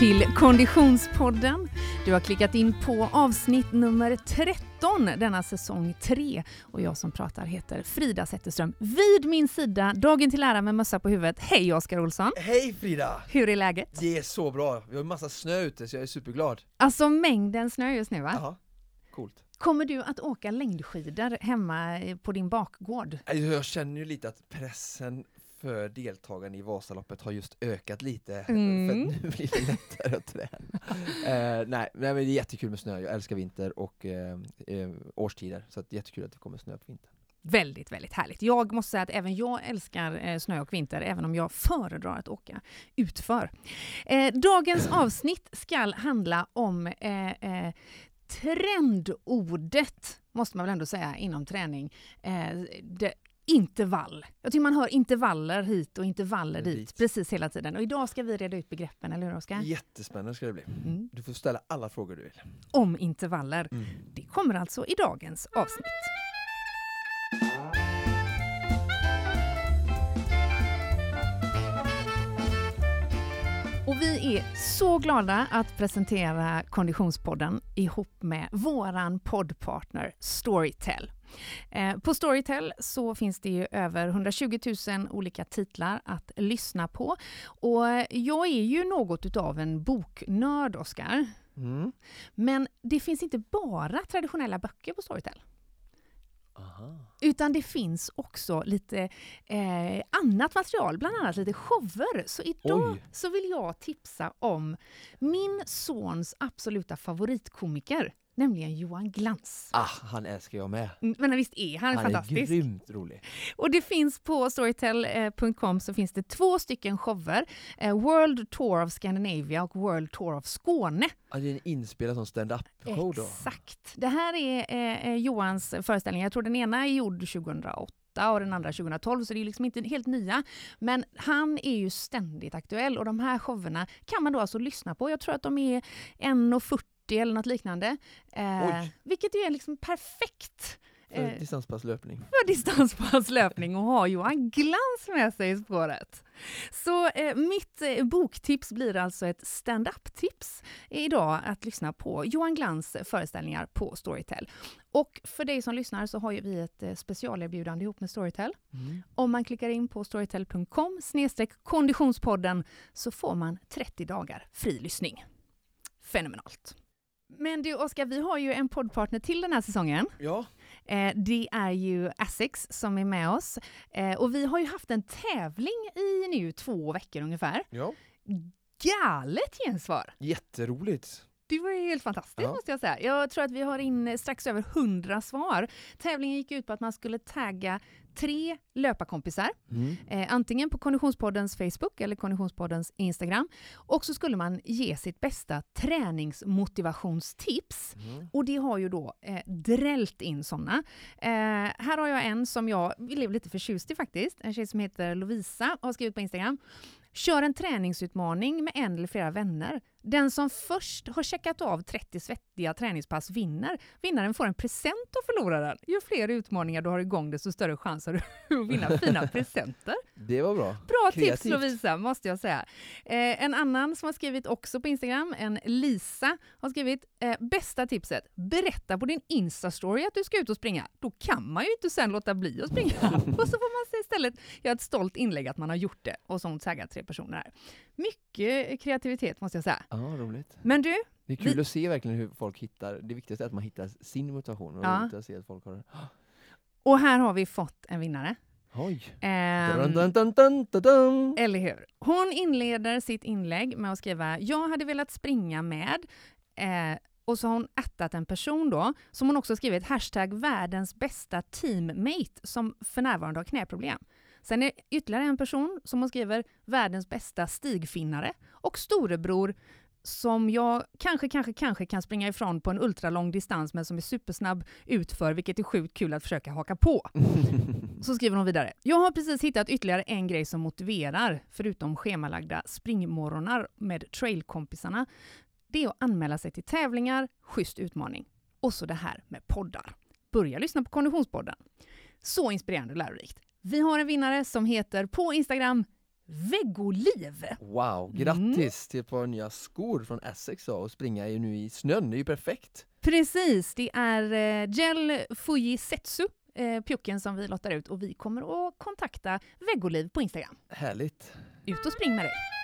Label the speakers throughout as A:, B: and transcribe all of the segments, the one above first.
A: till Konditionspodden. Du har klickat in på avsnitt nummer 13 denna säsong 3 och jag som pratar heter Frida Zetterström. Vid min sida, dagen till ära med mössa på huvudet, hej Oskar Olsson!
B: Hej Frida!
A: Hur är läget?
B: Det är så bra, vi har massa snö ute så jag är superglad.
A: Alltså mängden snö just nu va?
B: Jaha, coolt.
A: Kommer du att åka längdskidor hemma på din bakgård?
B: Alltså, Jag känner ju lite att pressen för deltagarna i Vasaloppet har just ökat lite,
A: Mm.
B: för nu blir det lättare att träna. Eh, nej, nej, men det är jättekul med snö, jag älskar vinter och eh, årstider, så att det är jättekul att det kommer snö på vintern.
A: Väldigt, väldigt härligt. Jag måste säga att även jag älskar snö och vinter, även om jag föredrar att åka utför. Eh, dagens avsnitt ska handla om eh, eh, trendordet, måste man väl ändå säga, inom träning. Det, intervall. Jag tycker man hör intervaller hit och intervaller dit
B: Dit.
A: precis hela tiden. Och idag ska vi reda ut begreppen, eller hur Oskar?
B: Jättespännande ska det bli.
A: Mm.
B: Du får ställa alla frågor du vill.
A: Om intervaller.
B: Mm.
A: Det kommer alltså i dagens avsnitt. Och vi är så glada att presentera Konditionspodden ihop med våran poddpartner Storytel. Eh, På Storytel så finns det ju över 120 000 olika titlar att lyssna på. Och jag är ju något utav en boknörd, Oskar.
B: Mm.
A: Men det finns inte bara traditionella böcker på Storytel.
B: Aha.
A: Utan det finns också lite eh, annat material, bland annat lite shower. Så idag
B: Oj.
A: så vill jag tipsa om min sons absoluta favoritkomiker, nämligen Johan Glans.
B: Ah, han älskar jag med.
A: Mm, Men visst är han,
B: Han är
A: fantastisk?
B: grymt rolig.
A: Och det finns på storytel.com så finns det två stycken shower. Eh, World Tour of Scandinavia och World Tour of Skåne.
B: Ah, det är en inspelad som stand-up show då.
A: Exakt. Det här är eh, eh, Johans föreställning. Jag tror den ena är gjord 2008 och den andra 2012, så det är liksom inte helt nya. Men han är ju ständigt aktuell och de här showerna kan man då alltså lyssna på. Jag tror att de är 1,40 eller något liknande. Eh, vilket ju är liksom perfekt
B: För
A: eh,
B: distanspasslöpning.
A: för distanspasslöpning och ha Johan Glans med sig i spåret. Så eh, mitt eh, boktips blir alltså ett stand-up-tips idag att lyssna på Johan Glans föreställningar på Storytel. Och för dig som lyssnar så har ju vi ett eh, specialerbjudande ihop med Storytel.
B: Mm.
A: Om man klickar in på storytel.com konditionspodden så får man 30 dagar fri lyssning. Fenomenalt. Men du Oskar, vi har ju en poddpartner till den här säsongen.
B: Ja,
A: Eh, det är ju Essex som är med oss. Eh, och vi har ju haft en tävling i nu två veckor ungefär.
B: ja.
A: Galet gensvar!
B: Jätteroligt.
A: Det var ju helt fantastiskt
B: Ja.
A: måste jag säga. Jag tror att vi har in eh, strax över 100 svar. Tävlingen gick ut på att man skulle tagga tre löparkompisar,
B: Mm.
A: eh, antingen på Konditionspoddens Facebook eller Konditionspoddens Instagram. Och så skulle man ge sitt bästa träningsmotivationstips.
B: Mm.
A: Och det har ju då eh, drällt in sådana. Eh, här har jag en som jag blev lite förtjust i faktiskt. En tjej som heter Lovisa har skrivit på Instagram. Kör en träningsutmaning med en eller flera vänner. Den som först har checkat av 30 svettiga träningspass vinner. Vinnaren får en present av förloraren. Ju fler utmaningar du har igång desto större chans har du att vinna fina presenter.
B: Det var bra.
A: Bra
B: Kreativt.
A: tips Lovisa, måste jag säga. Eh, en annan som har skrivit också på Instagram, en Lisa, har skrivit eh, bästa tipset, berätta på din Insta-story att du ska ut och springa. Då kan man ju inte sen låta bli att springa. och så får man se istället göra ett stolt inlägg att man har gjort det och så har hon taggat tre personer här. Mycket kreativitet måste jag säga.
B: Ja, roligt.
A: Men du,
B: Det är kul
A: Vi-
B: att se verkligen hur folk hittar, det viktigaste är att man hittar sin motivation. Och
A: Ja.
B: att se att folk har
A: och här har vi fått en vinnare.
B: Oj! Dun, dun, dun, dun.
A: Eller hur? Hon inleder sitt inlägg med att skriva “Jag hade velat springa med” eh, och så har hon attat en person då, som hon också skrivit hashtag världens bästa teammate som för närvarande har knäproblem. Sen är det ytterligare en person som hon skriver världens bästa stigfinnare och storebror som jag kanske, kanske, kanske kan springa ifrån på en ultralång distans men som är supersnabb utför, vilket är sjukt kul att försöka haka på. Så skriver hon vidare. Jag har precis hittat ytterligare en grej som motiverar, förutom schemalagda springmorgonar med trailkompisarna. Det är att anmäla sig till tävlingar, schysst utmaning. Och så det här med poddar. Börja lyssna på Konditionspodden. Så inspirerande och lärorikt. Vi har en vinnare som heter på Instagram Väggoliv.
B: Wow, grattis till ett par nya skor från Essex och springa ju nu i snön, det är ju perfekt.
A: Precis, det är eh, Gel Fujisetsu, eh, pjucken som vi lottar ut och vi kommer att kontakta Väggoliv på Instagram.
B: Härligt.
A: Ut och spring med dig!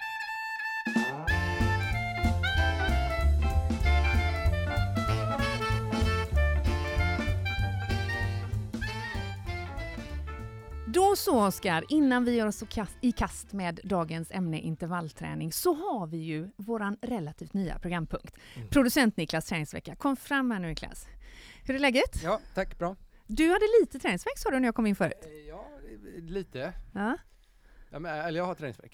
A: Då så Oskar, innan vi gör oss i kast med dagens ämne intervallträning så har vi ju våran relativt nya programpunkt. Mm. Producent Niklas träningsvecka. Kom fram här nu Niklas. Hur är läget?
C: Ja, tack. Bra.
A: Du hade lite träningsvärk sa du när jag kom in förut.
C: Ja, lite.
A: Ja.
C: Ja, men, eller jag har träningsvärk.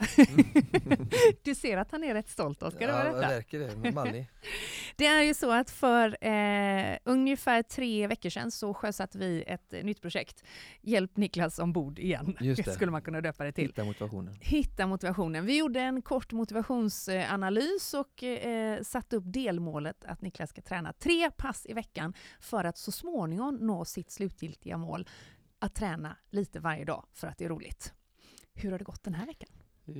A: du ser att han är rätt stolt Oskar
B: ja,
A: över detta.
B: Ja, verkar det. Mallig.
A: det är ju så att för eh, ungefär tre veckor sedan så sjösatte vi ett nytt projekt. Hjälp Niklas ombord igen,
B: Just det.
A: skulle man kunna döpa det till.
B: Hitta motivationen.
A: Hitta motivationen. Vi gjorde en kort motivationsanalys och eh, satte upp delmålet att Niklas ska träna tre pass i veckan för att så småningom nå sitt slutgiltiga mål att träna lite varje dag för att det är roligt. Hur har det gått den här veckan?
C: Eh,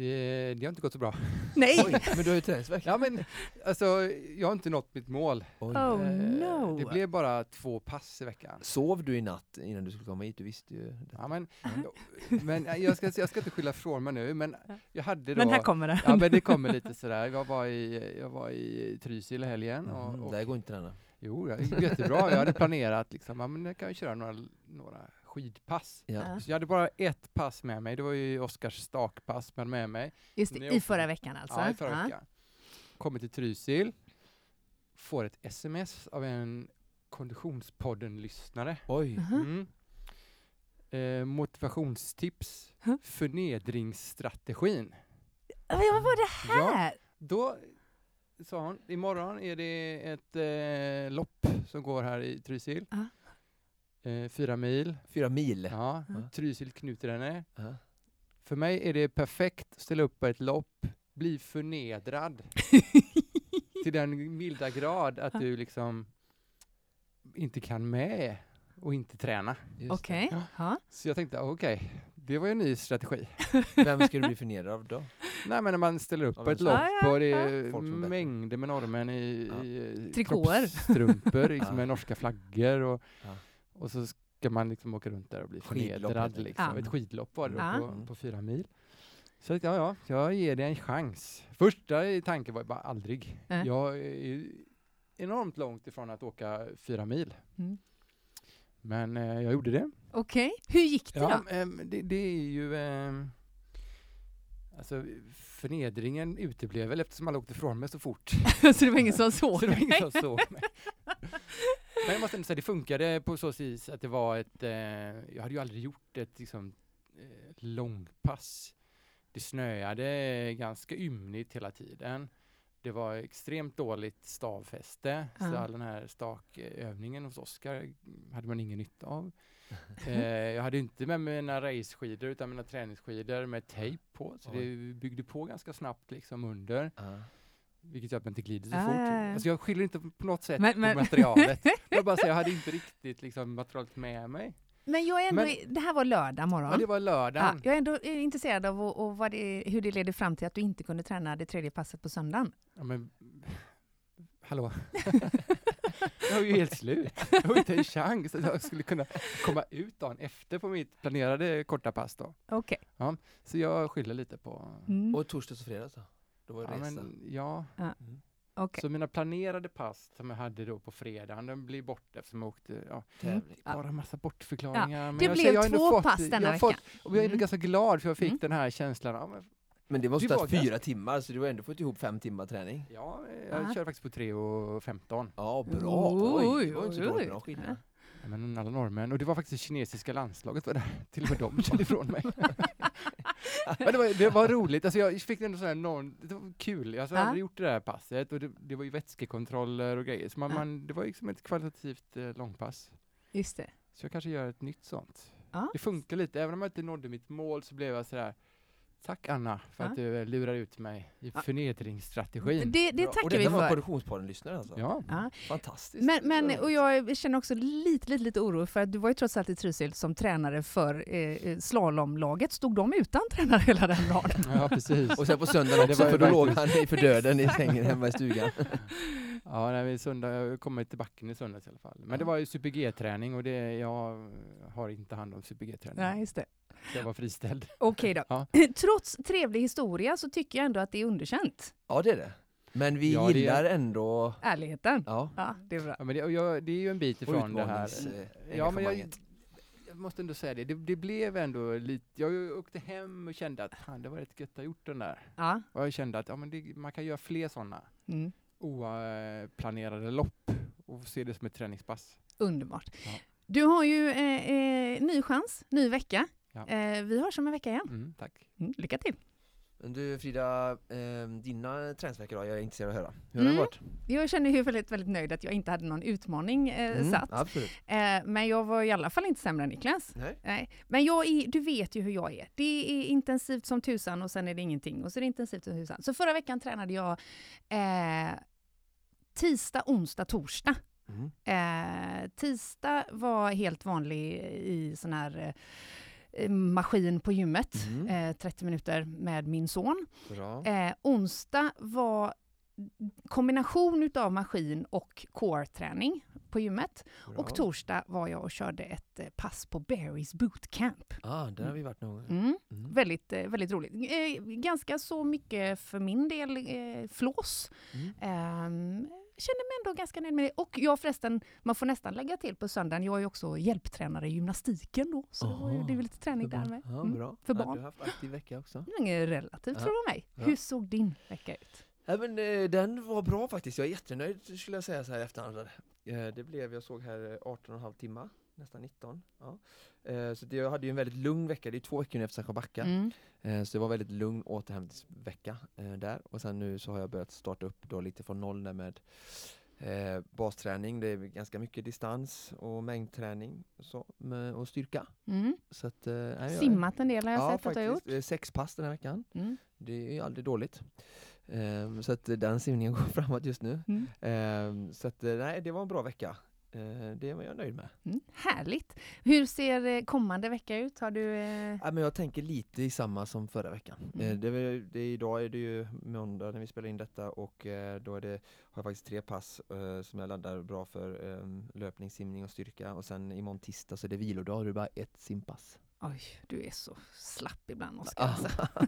C: det har inte gått så bra.
A: Nej!
B: Oj, men du har ju träningsvärk.
C: Ja, men alltså, jag har inte nått mitt mål.
B: Oj.
A: Oh
C: Eh,
A: no!
C: Det blev bara två pass i veckan.
B: Sov du i natt innan du skulle komma hit? Du visste ju det.
C: Ja, men men jag, ska, jag ska inte skylla från mig nu, men jag hade då...
A: Men här kommer det.
C: Ja, men det kommer lite sådär. Jag var i, jag var i Trysil i helgen. Och,
B: Mm,
C: och,
B: det här går inte träna.
C: jo, det gick jättebra. Jag hade planerat liksom, ja, men jag kan ju köra några, några skidpass.
B: Ja.
A: Ja.
C: Så jag hade bara ett pass med mig, det var ju Oskars stakpass med, med mig.
A: Just det, i förra veckan alltså?
C: Ja, i förra
A: Ja.
C: veckan. Kommer till Trysil, får ett sms av en Konditionspodden-lyssnare.
B: Oj.
A: Mhm.
C: Mm. Eh, motivationstips,
A: Huh?
C: förnedringsstrategin.
A: Ja, Vad var det här?
C: Då sa hon, imorgon är det ett eh, lopp som går här i Trysil.
A: Ja.
C: Eh, fyra mil.
B: Fyra mil.
C: Ja,
B: Ja.
C: Trysil Knutrene.
B: Ja.
C: För mig är det perfekt att ställa upp på ett lopp, bli förnedrad till den milda grad att du liksom inte kan med och inte träna.
A: Okej.
C: Ja.
A: Ja.
C: Så jag tänkte, okej, det var ju en ny strategi.
B: Vem ska du bli förnedrad av då?
C: Nej men när man ställer upp
B: Ja,
C: på ett lopp
A: Ja, ja,
C: och det
A: ja.
C: är
B: bättre.
C: mängder med norrmän i,
B: Ja.
C: i eh,
A: Trikåer.
C: kroppsstrumpor liksom,
B: Ja.
C: med norska flaggor och,
B: Ja.
C: Och så ska man liksom åka runt där och bli förnedrad.
B: det.
C: Liksom.
A: Ja.
C: Ett skidlopp var det då
A: Ja.
C: på, på fyra mil. Så ja, ja, jag ger det en chans. Första tanken var bara aldrig.
A: Äh.
C: Jag är enormt långt ifrån att åka fyra mil.
A: Mm.
C: Men eh, jag gjorde det.
A: Okej. Hur gick det
C: Ja,
A: då?
C: ehm, det, det är ju... ehm, alltså förnedringen uteblev väl eftersom alla åkte ifrån mig så fort.
A: så det var ingen som såg
C: så det var ingen som såg mig. Men jag måste ändå säga, det funkade på så vis att det var ett... Eh, jag hade ju aldrig gjort ett liksom, eh, långpass. Det snöade ganska ymnigt hela tiden. Det var extremt dåligt stavfäste, så
A: Ja.
C: all den här stakövningen hos Oskar hade man ingen nytta av. Eh, jag hade inte med mina raceskidor utan mina träningsskidor med tejp på, så det byggde på ganska snabbt liksom under,
B: Ja.
C: Vilket gör att man inte glider så
A: Ah,
C: fort.
A: ja, ja.
C: Alltså jag skyller inte på något sätt
A: Men-
C: på
A: men-
C: materialet. Jag bara säger, jag hade inte riktigt liksom, materialet med mig.
A: Men jag är ändå,
C: Men-
A: det här var lördag morgon.
C: Ja, det var
A: Ja,
C: lördagen.
A: jag är ändå intresserad av och, och vad det, hur det leder fram till att du inte kunde träna det tredje passet på söndagen.
C: Ja, men, hallå? jag var ju helt slut. Jag har inte en chans att jag skulle kunna komma ut dagen efter på mitt planerade korta pass då.
A: Okej.
C: Så jag skyller lite på...
A: Mm.
B: Och torsdags och fredags då? Då var det
C: Ja,
B: resa.
C: men, ja.
B: Mm.
A: Okej.
C: Så mina planerade pass som jag hade då på fredagen, de blir borta eftersom jag åkte, ja,
B: Tävling.
A: Ja.
C: bara massa bortförklaringar. Men
A: Det
C: jag
A: blev
C: jag har ändå
A: två
C: fått-
A: pass denna
C: jag har fått-
A: veckan.
C: Och jag är
A: Mm.
C: ganska glad för jag fick
A: Mm.
C: den här känslan av, men,
B: Men det måste ha
C: var
B: tagit fyra
C: ganska-
B: timmar, så du har ändå fått ihop fem timmar träning.
C: ja, jag
A: Ja.
C: kör faktiskt på 3 och 15.
B: Ja, bra!
A: Oj,
B: Oj,
A: oj, oj.
C: Men alla norrmän, och det var faktiskt det kinesiska landslaget var där, till och med de körde ifrån mig. men det var, det var roligt, alltså jag fick ändå sån här enorm, det var kul, jag
A: Ja.
C: aldrig gjort det där passet och det, det var ju vätskekontroller och grejer, så man, man, det var liksom ett kvalitativt eh, långpass.
A: Just det.
C: Så jag kanske gör ett nytt sånt.
A: Ja.
C: Det funkar lite, även om jag inte nådde mitt mål så blev jag sådär, Tack Anna för
A: Ja.
C: att du lurar ut mig i
A: Ja.
C: förnedringsstrategin.
A: Det, det tackar
B: och
A: vi
B: detta var
A: för.
B: Korrektionspodden-lyssnare alltså?
C: Ja,
A: Ja.
B: Fantastiskt.
A: Men, men,
B: Ja.
A: och jag känner också lite, lite, lite oro för att du var ju trots allt i Trysil som tränare för eh, slalomlaget. Stod de utan tränare hela den dagen?
C: ja precis.
B: Och sen på söndagen
C: Det
B: också,
C: var
B: för då låg han i för döden i sängen hemma i stugan.
C: Ja, när vi söndag, jag kommer till backen i söndags i alla fall. Men det var ju super-G-träning och det, jag har inte hand om super-G-träning.
A: Nej, just det.
C: Jag var friställd.
A: Okej då.
C: Ja.
A: Trots trevlig historia så tycker jag ändå att det är underkänt.
B: Ja, det är det. Men vi
C: Ja, det är-
B: gillar ändå...
A: Ärligheten.
B: Ja.
A: Ja, det är bra.
C: Ja, men det, jag, det är ju en bit ifrån det här. Ja, men jag, jag måste ändå säga det. det. Det blev ändå lite... Jag åkte hem och kände att fan, det var rätt gött att gjort den där.
A: Ja.
C: Och jag kände att ja, men det, man kan göra fler sådana
A: Mm.
C: oplanerade lopp och se det som ett träningspass.
A: Underbart.
C: Ja.
A: Du har ju eh, eh, ny chans, ny vecka.
C: Ja.
A: Eh, vi hörs om en vecka igen.
C: Mm, tack.
A: Mm, lycka till!
B: Men du Frida, eh, dina träningsveckor då? Jag är intresserad av att höra. Hur har
A: Mm.
B: det varit?
A: Jag känner ju väldigt, väldigt nöjd att jag inte hade någon utmaning eh,
B: Mm,
A: satt.
B: Absolut.
A: Eh, men jag var i alla fall inte sämre än Niklas.
B: Nej.
A: Nej. Men jag är, du vet ju hur jag är. Det är intensivt som tusan och sen är det ingenting. Och så är det intensivt som tusan. Så förra veckan tränade jag eh, tisdag, onsdag, torsdag.
B: Mm.
A: Eh, tisdag var helt vanlig i sån här eh, maskin på gymmet.
B: Mm.
A: Eh, 30 minuter med min son. Eh, onsdag var kombination utav maskin och core-träning på gymmet.
B: Bra.
A: Och torsdag var jag och körde ett eh, pass på Barry's bootcamp.
B: Ah, där har vi varit någon gång.
A: Mm.
B: Mm.
A: Väldigt, eh, väldigt roligt. Eh, ganska så mycket för min del eh, flås.
B: Mm.
A: Ehm, känner mig ändå ganska nöjd med det. Och jag förresten, man får nästan lägga till på söndagen, jag är ju också hjälptränare i gymnastiken då. Så det, var ju,
B: Aha,
A: det är väl lite träning där med.
B: Ja,
A: Mm.
B: bra.
A: för
B: Ja,
A: barn.
B: du har haft aktiv vecka också.
A: Relativt
B: Ja.
A: tror jag mig.
B: Ja.
A: Hur såg din vecka ut?
B: Ja, men, eh, den var bra faktiskt. Jag är jättenöjd skulle jag säga så här i efterhand. Eh, det blev, jag såg här eh, 18,5 timmar, nästan 19. Ja. Eh, så det, jag hade ju en väldigt lugn vecka. Det är två veckor nu efter Sancho Backa.
A: Mm.
B: Eh, så det var väldigt lugn återhämtningsvecka eh, där. Och sen nu så har jag börjat starta upp då lite från noll där med eh, basträning. Det är ganska mycket distans och mängdträning och, så, med, och styrka.
A: Mm.
B: Så att, eh, nej, jag-
A: Simmat en del har jag
B: ja,
A: sett att du har gjort.
B: Eh, Sex pass den här veckan.
A: Mm.
B: Det är aldrig dåligt. Så att eh, den simningen går framåt just nu.
A: Mm.
B: Så att eh, nej, det var en bra vecka. Ehm, det var jag nöjd med.
A: Mm. Härligt! Hur ser eh, kommande vecka ut? Har du... Eh...
B: Ja, men jag tänker lite i samma som förra veckan.
A: Mm.
B: Eh, det, är väl- det, är- idag är det ju måndag när vi spelar in detta och eh, då är det, har jag faktiskt tre pass eh, som jag laddar bra för um, löpning, simning och styrka och sen imorgon tisdag så är det vilodag och det är bara ett simpass.
A: Oj, du är så slapp ibland Oskar. Alltså.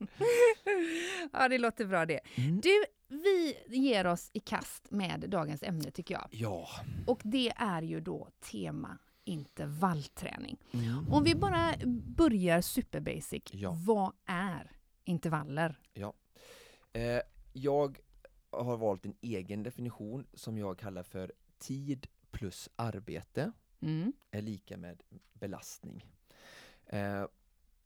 A: ja, det låter bra det.
B: Mm.
A: Du, vi ger oss i kast med dagens ämne tycker jag.
B: Ja.
A: Och det är ju då tema intervallträning.
B: Mm.
A: Om vi bara börjar superbasic.
B: Ja.
A: Vad är intervaller?
B: Eh, jag har valt en egen definition som jag kallar för tid plus arbete
A: Mm.
B: är lika med belastning. Eh,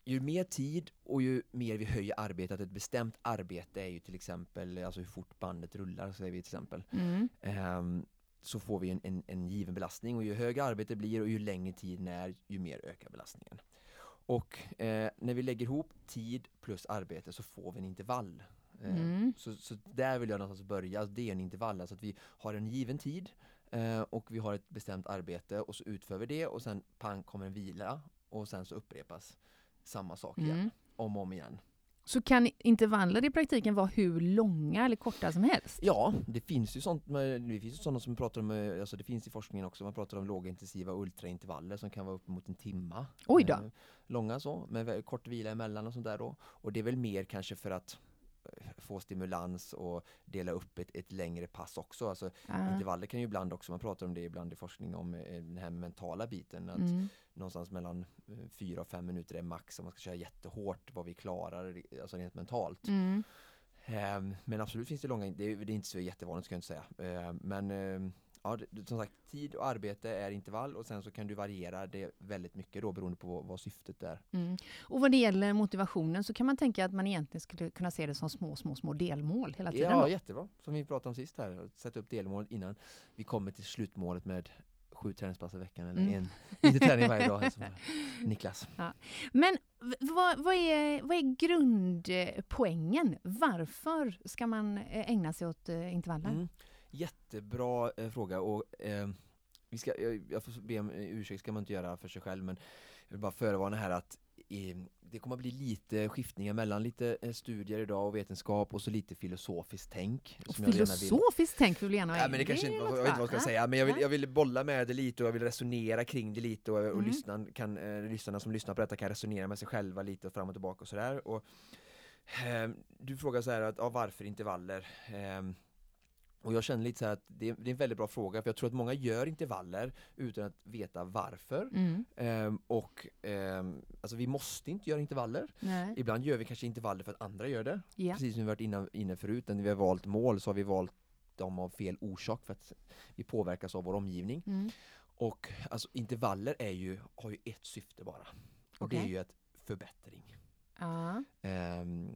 B: ju mer tid och ju mer vi höjer arbetet, ett bestämt arbete är ju till exempel alltså hur fort bandet rullar, säger vi till exempel,
A: Mm.
B: Ehm, så får vi en, en, en given belastning och ju högre arbetet blir och ju längre tiden är, ju mer ökar belastningen. Och eh, när vi lägger ihop tid plus arbete så får vi en intervall. Eh,
A: Mm.
B: så, så där vill jag någonstans börja, Alltså, det är en intervall, alltså att vi har en given tid eh, och vi har ett bestämt arbete och så utför vi det och sen pang kommer en vila och sen så upprepas samma sak igen,
A: Mm.
B: om och om igen.
A: Så kan intervaller i praktiken vara hur långa eller korta som helst?
B: Ja, det finns ju sånt, med- det finns ju sådana som pratar om, eh, alltså det finns i forskningen också, man pratar om lågintensiva ultraintervaller som kan vara upp mot en timma.
A: Oj då.
B: Eh, långa så, med kort vila emellan och sånt där då. Och det är väl mer kanske för att få stimulans och dela upp ett, ett längre pass också. Alltså,
A: Ah.
B: Intervaller kan ju ibland också, man pratar om det ibland i forskning om eh, den här mentala biten. Att
A: Mm.
B: någonstans mellan eh, fyra och fem minuter är max om man ska köra jättehårt, vad vi klarar, alltså rent mentalt.
A: Mm.
B: Ehm, Men absolut finns det långa, det är, det är inte så jättevanligt ska jag inte säga. Ehm, Men ehm, ja, det, som sagt, tid och arbete är intervall och sen så kan du variera det väldigt mycket då beroende på vad, vad syftet är.
A: Mm. Och vad det gäller motivationen så kan man tänka att man egentligen skulle kunna se det som små, små, små delmål hela tiden.
B: Ja,
A: då.
B: jättebra. Som vi pratade om sist här, sätta upp delmål innan vi kommer till slutmålet med sju träningspass i veckan eller
A: Mm.
B: en lite träning varje dag. som Niklas.
A: Men v- vad, vad, är, vad är grundpoängen? Varför ska man eh, ägna sig åt eh, intervaller?
B: Mm. Jättebra eh, fråga och eh, vi ska, jag, jag får be om ursäkt, ska man inte göra för sig själv men jag vill bara förvarna här att eh, det kommer att bli lite skiftningar mellan lite eh, studier idag och vetenskap och så lite filosofiskt tänk.
A: Och filosofiskt tänk vill vi gärna ha
B: Ja, men det kanske inte, jag vet inte vad jag ska säga, men jag vill,
A: Ja.
B: jag vill bolla med det lite och jag vill resonera kring det lite och, och
A: Mm.
B: lyssnaren kan, eh, lyssnarna som lyssnar på detta kan resonera med sig själva lite och fram och tillbaka och sådär. Och, ehm, du frågar så här att, ja, varför intervaller? Ehm, och jag känner lite så att det, är- det är en väldigt bra fråga för jag tror att många gör intervaller utan att veta varför.
A: Mm.
B: Ehm, och ehm, alltså vi måste inte göra intervaller.
A: Nej.
B: Ibland gör vi kanske intervaller för att andra gör det.
A: Ja.
B: Precis som vi varit inne, inne förut, när vi har valt mål så har vi valt dem av fel orsak för att vi påverkas av vår omgivning.
A: Mm.
B: Och alltså intervaller är ju, har ju ett syfte bara. Och det är ju ett förbättring. Ehm,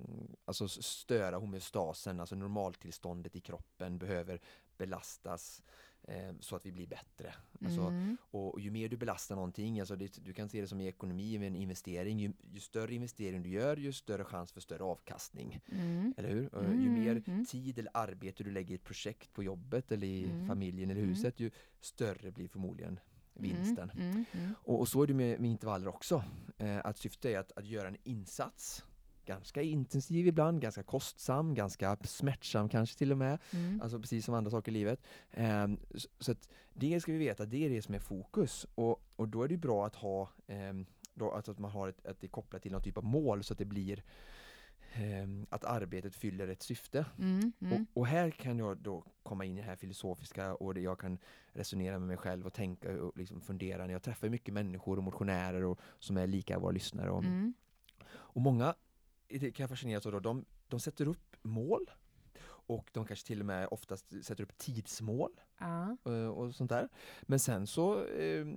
B: alltså störa homeostasen, alltså normaltillståndet i kroppen behöver belastas ehm, så att vi blir bättre. Alltså,
A: Mm.
B: och, och ju mer du belastar någonting, alltså det, du kan se det som i ekonomi med en investering, ju, ju större investering du gör, ju större chans för större avkastning.
A: Mm.
B: Eller hur? Och
A: Mm,
B: Ju mer
A: mm.
B: tid eller arbete du lägger i ett projekt på jobbet eller i
A: Mm,
B: familjen eller huset, ju större blir förmodligen vinsten.
A: Mm. Mm. Mm.
B: Och, och så är det med, med intervaller också. Eh, att syftet är att, att göra en insats, ganska intensiv ibland, ganska kostsam, ganska smärtsam kanske till och med.
A: Mm.
B: Alltså precis som andra saker i livet. Ehm, så, så det ska vi veta, det är det som är fokus. Och, och då är det bra att ha ehm, då, att, att man har ett, att det är kopplat till någon typ av mål så att det blir att arbetet fyller ett syfte.
A: Mm. Mm.
B: Och, och här kan jag då komma in i det här filosofiska och det jag kan resonera med mig själv och tänka och liksom fundera jag träffar mycket människor och motionärer och, som är lika våra lyssnare. Och,
A: Mm.
B: och många, det kan jag fascineras av, då, de, de sätter upp mål och de kanske till och med oftast sätter upp tidsmål
A: Ja.
B: eh, och sånt där. Men sen så eh,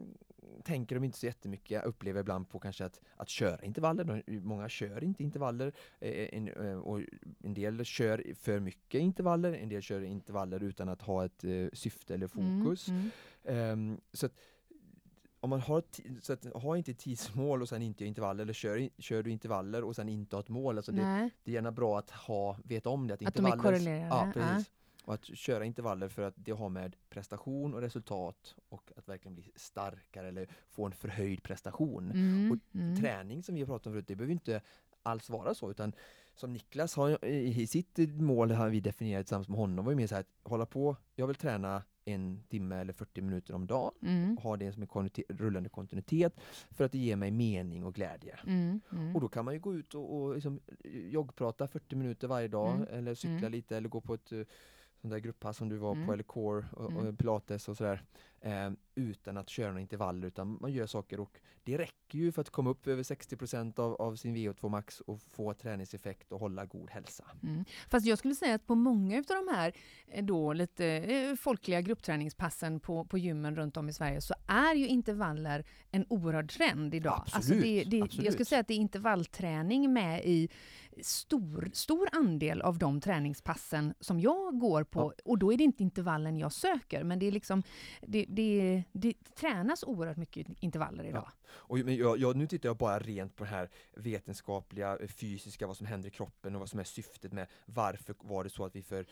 B: tänker de inte så jättemycket, jag upplever ibland på kanske att, att köra intervaller. Många kör inte intervaller eh, en, eh, och en del kör för mycket intervaller, en del kör intervaller utan att ha ett eh, syfte eller fokus.
A: Mm.
B: Ehm, så att om man har, så att, ha inte tidsmål och sen inte intervaller eller kör, kör du intervaller och sen inte ha ett mål. Alltså det, det är gärna bra att ha, veta om det. Att,
A: Att de är korrelerade,
B: Ja,
A: ja.
B: Och att köra intervaller för att det har med prestation och resultat och att verkligen bli starkare eller få en förhöjd prestation.
A: Mm.
B: Och
A: Mm.
B: Träning som vi har pratat om förut, det behöver inte alls vara så utan som Niklas har i sitt mål har vi definierat tillsammans med honom var ju mer så här att hålla på, jag vill träna en timme eller 40 minuter om dagen
A: Mm.
B: ha det som en kontinuitet, rullande kontinuitet för att det ger mig mening och glädje.
A: Mm. Mm.
B: Och då kan man ju gå ut och, och liksom joggprata 40 minuter varje dag
A: Mm.
B: eller cykla
A: Mm.
B: lite eller gå på ett sånt där grupppass som du var
A: Mm.
B: på eller core och,
A: Mm.
B: och pilates och sådär. Eh, utan att köra några intervaller utan man gör saker och det räcker ju för att komma upp över 60% av, av sin VO2 max och få träningseffekt och hålla god hälsa.
A: Mm. Fast jag skulle säga att på många av de här eh, då, lite eh, folkliga gruppträningspassen på, på gymmen runt om i Sverige så är ju intervaller en oerhörd trend idag. alltså
B: Absolut,
A: det, det, jag
B: absolut.
A: skulle säga att det är intervallträning med i stor, stor andel av de träningspassen som jag går på.
B: Ja.
A: Och då är det inte intervallen jag söker, men det är liksom det, det, det tränas oerhört mycket intervaller idag.
B: Och, men jag, jag, nu tittar jag bara rent på det här vetenskapliga, eh, fysiska, vad som händer i kroppen och vad som är syftet med varför var det så att vi för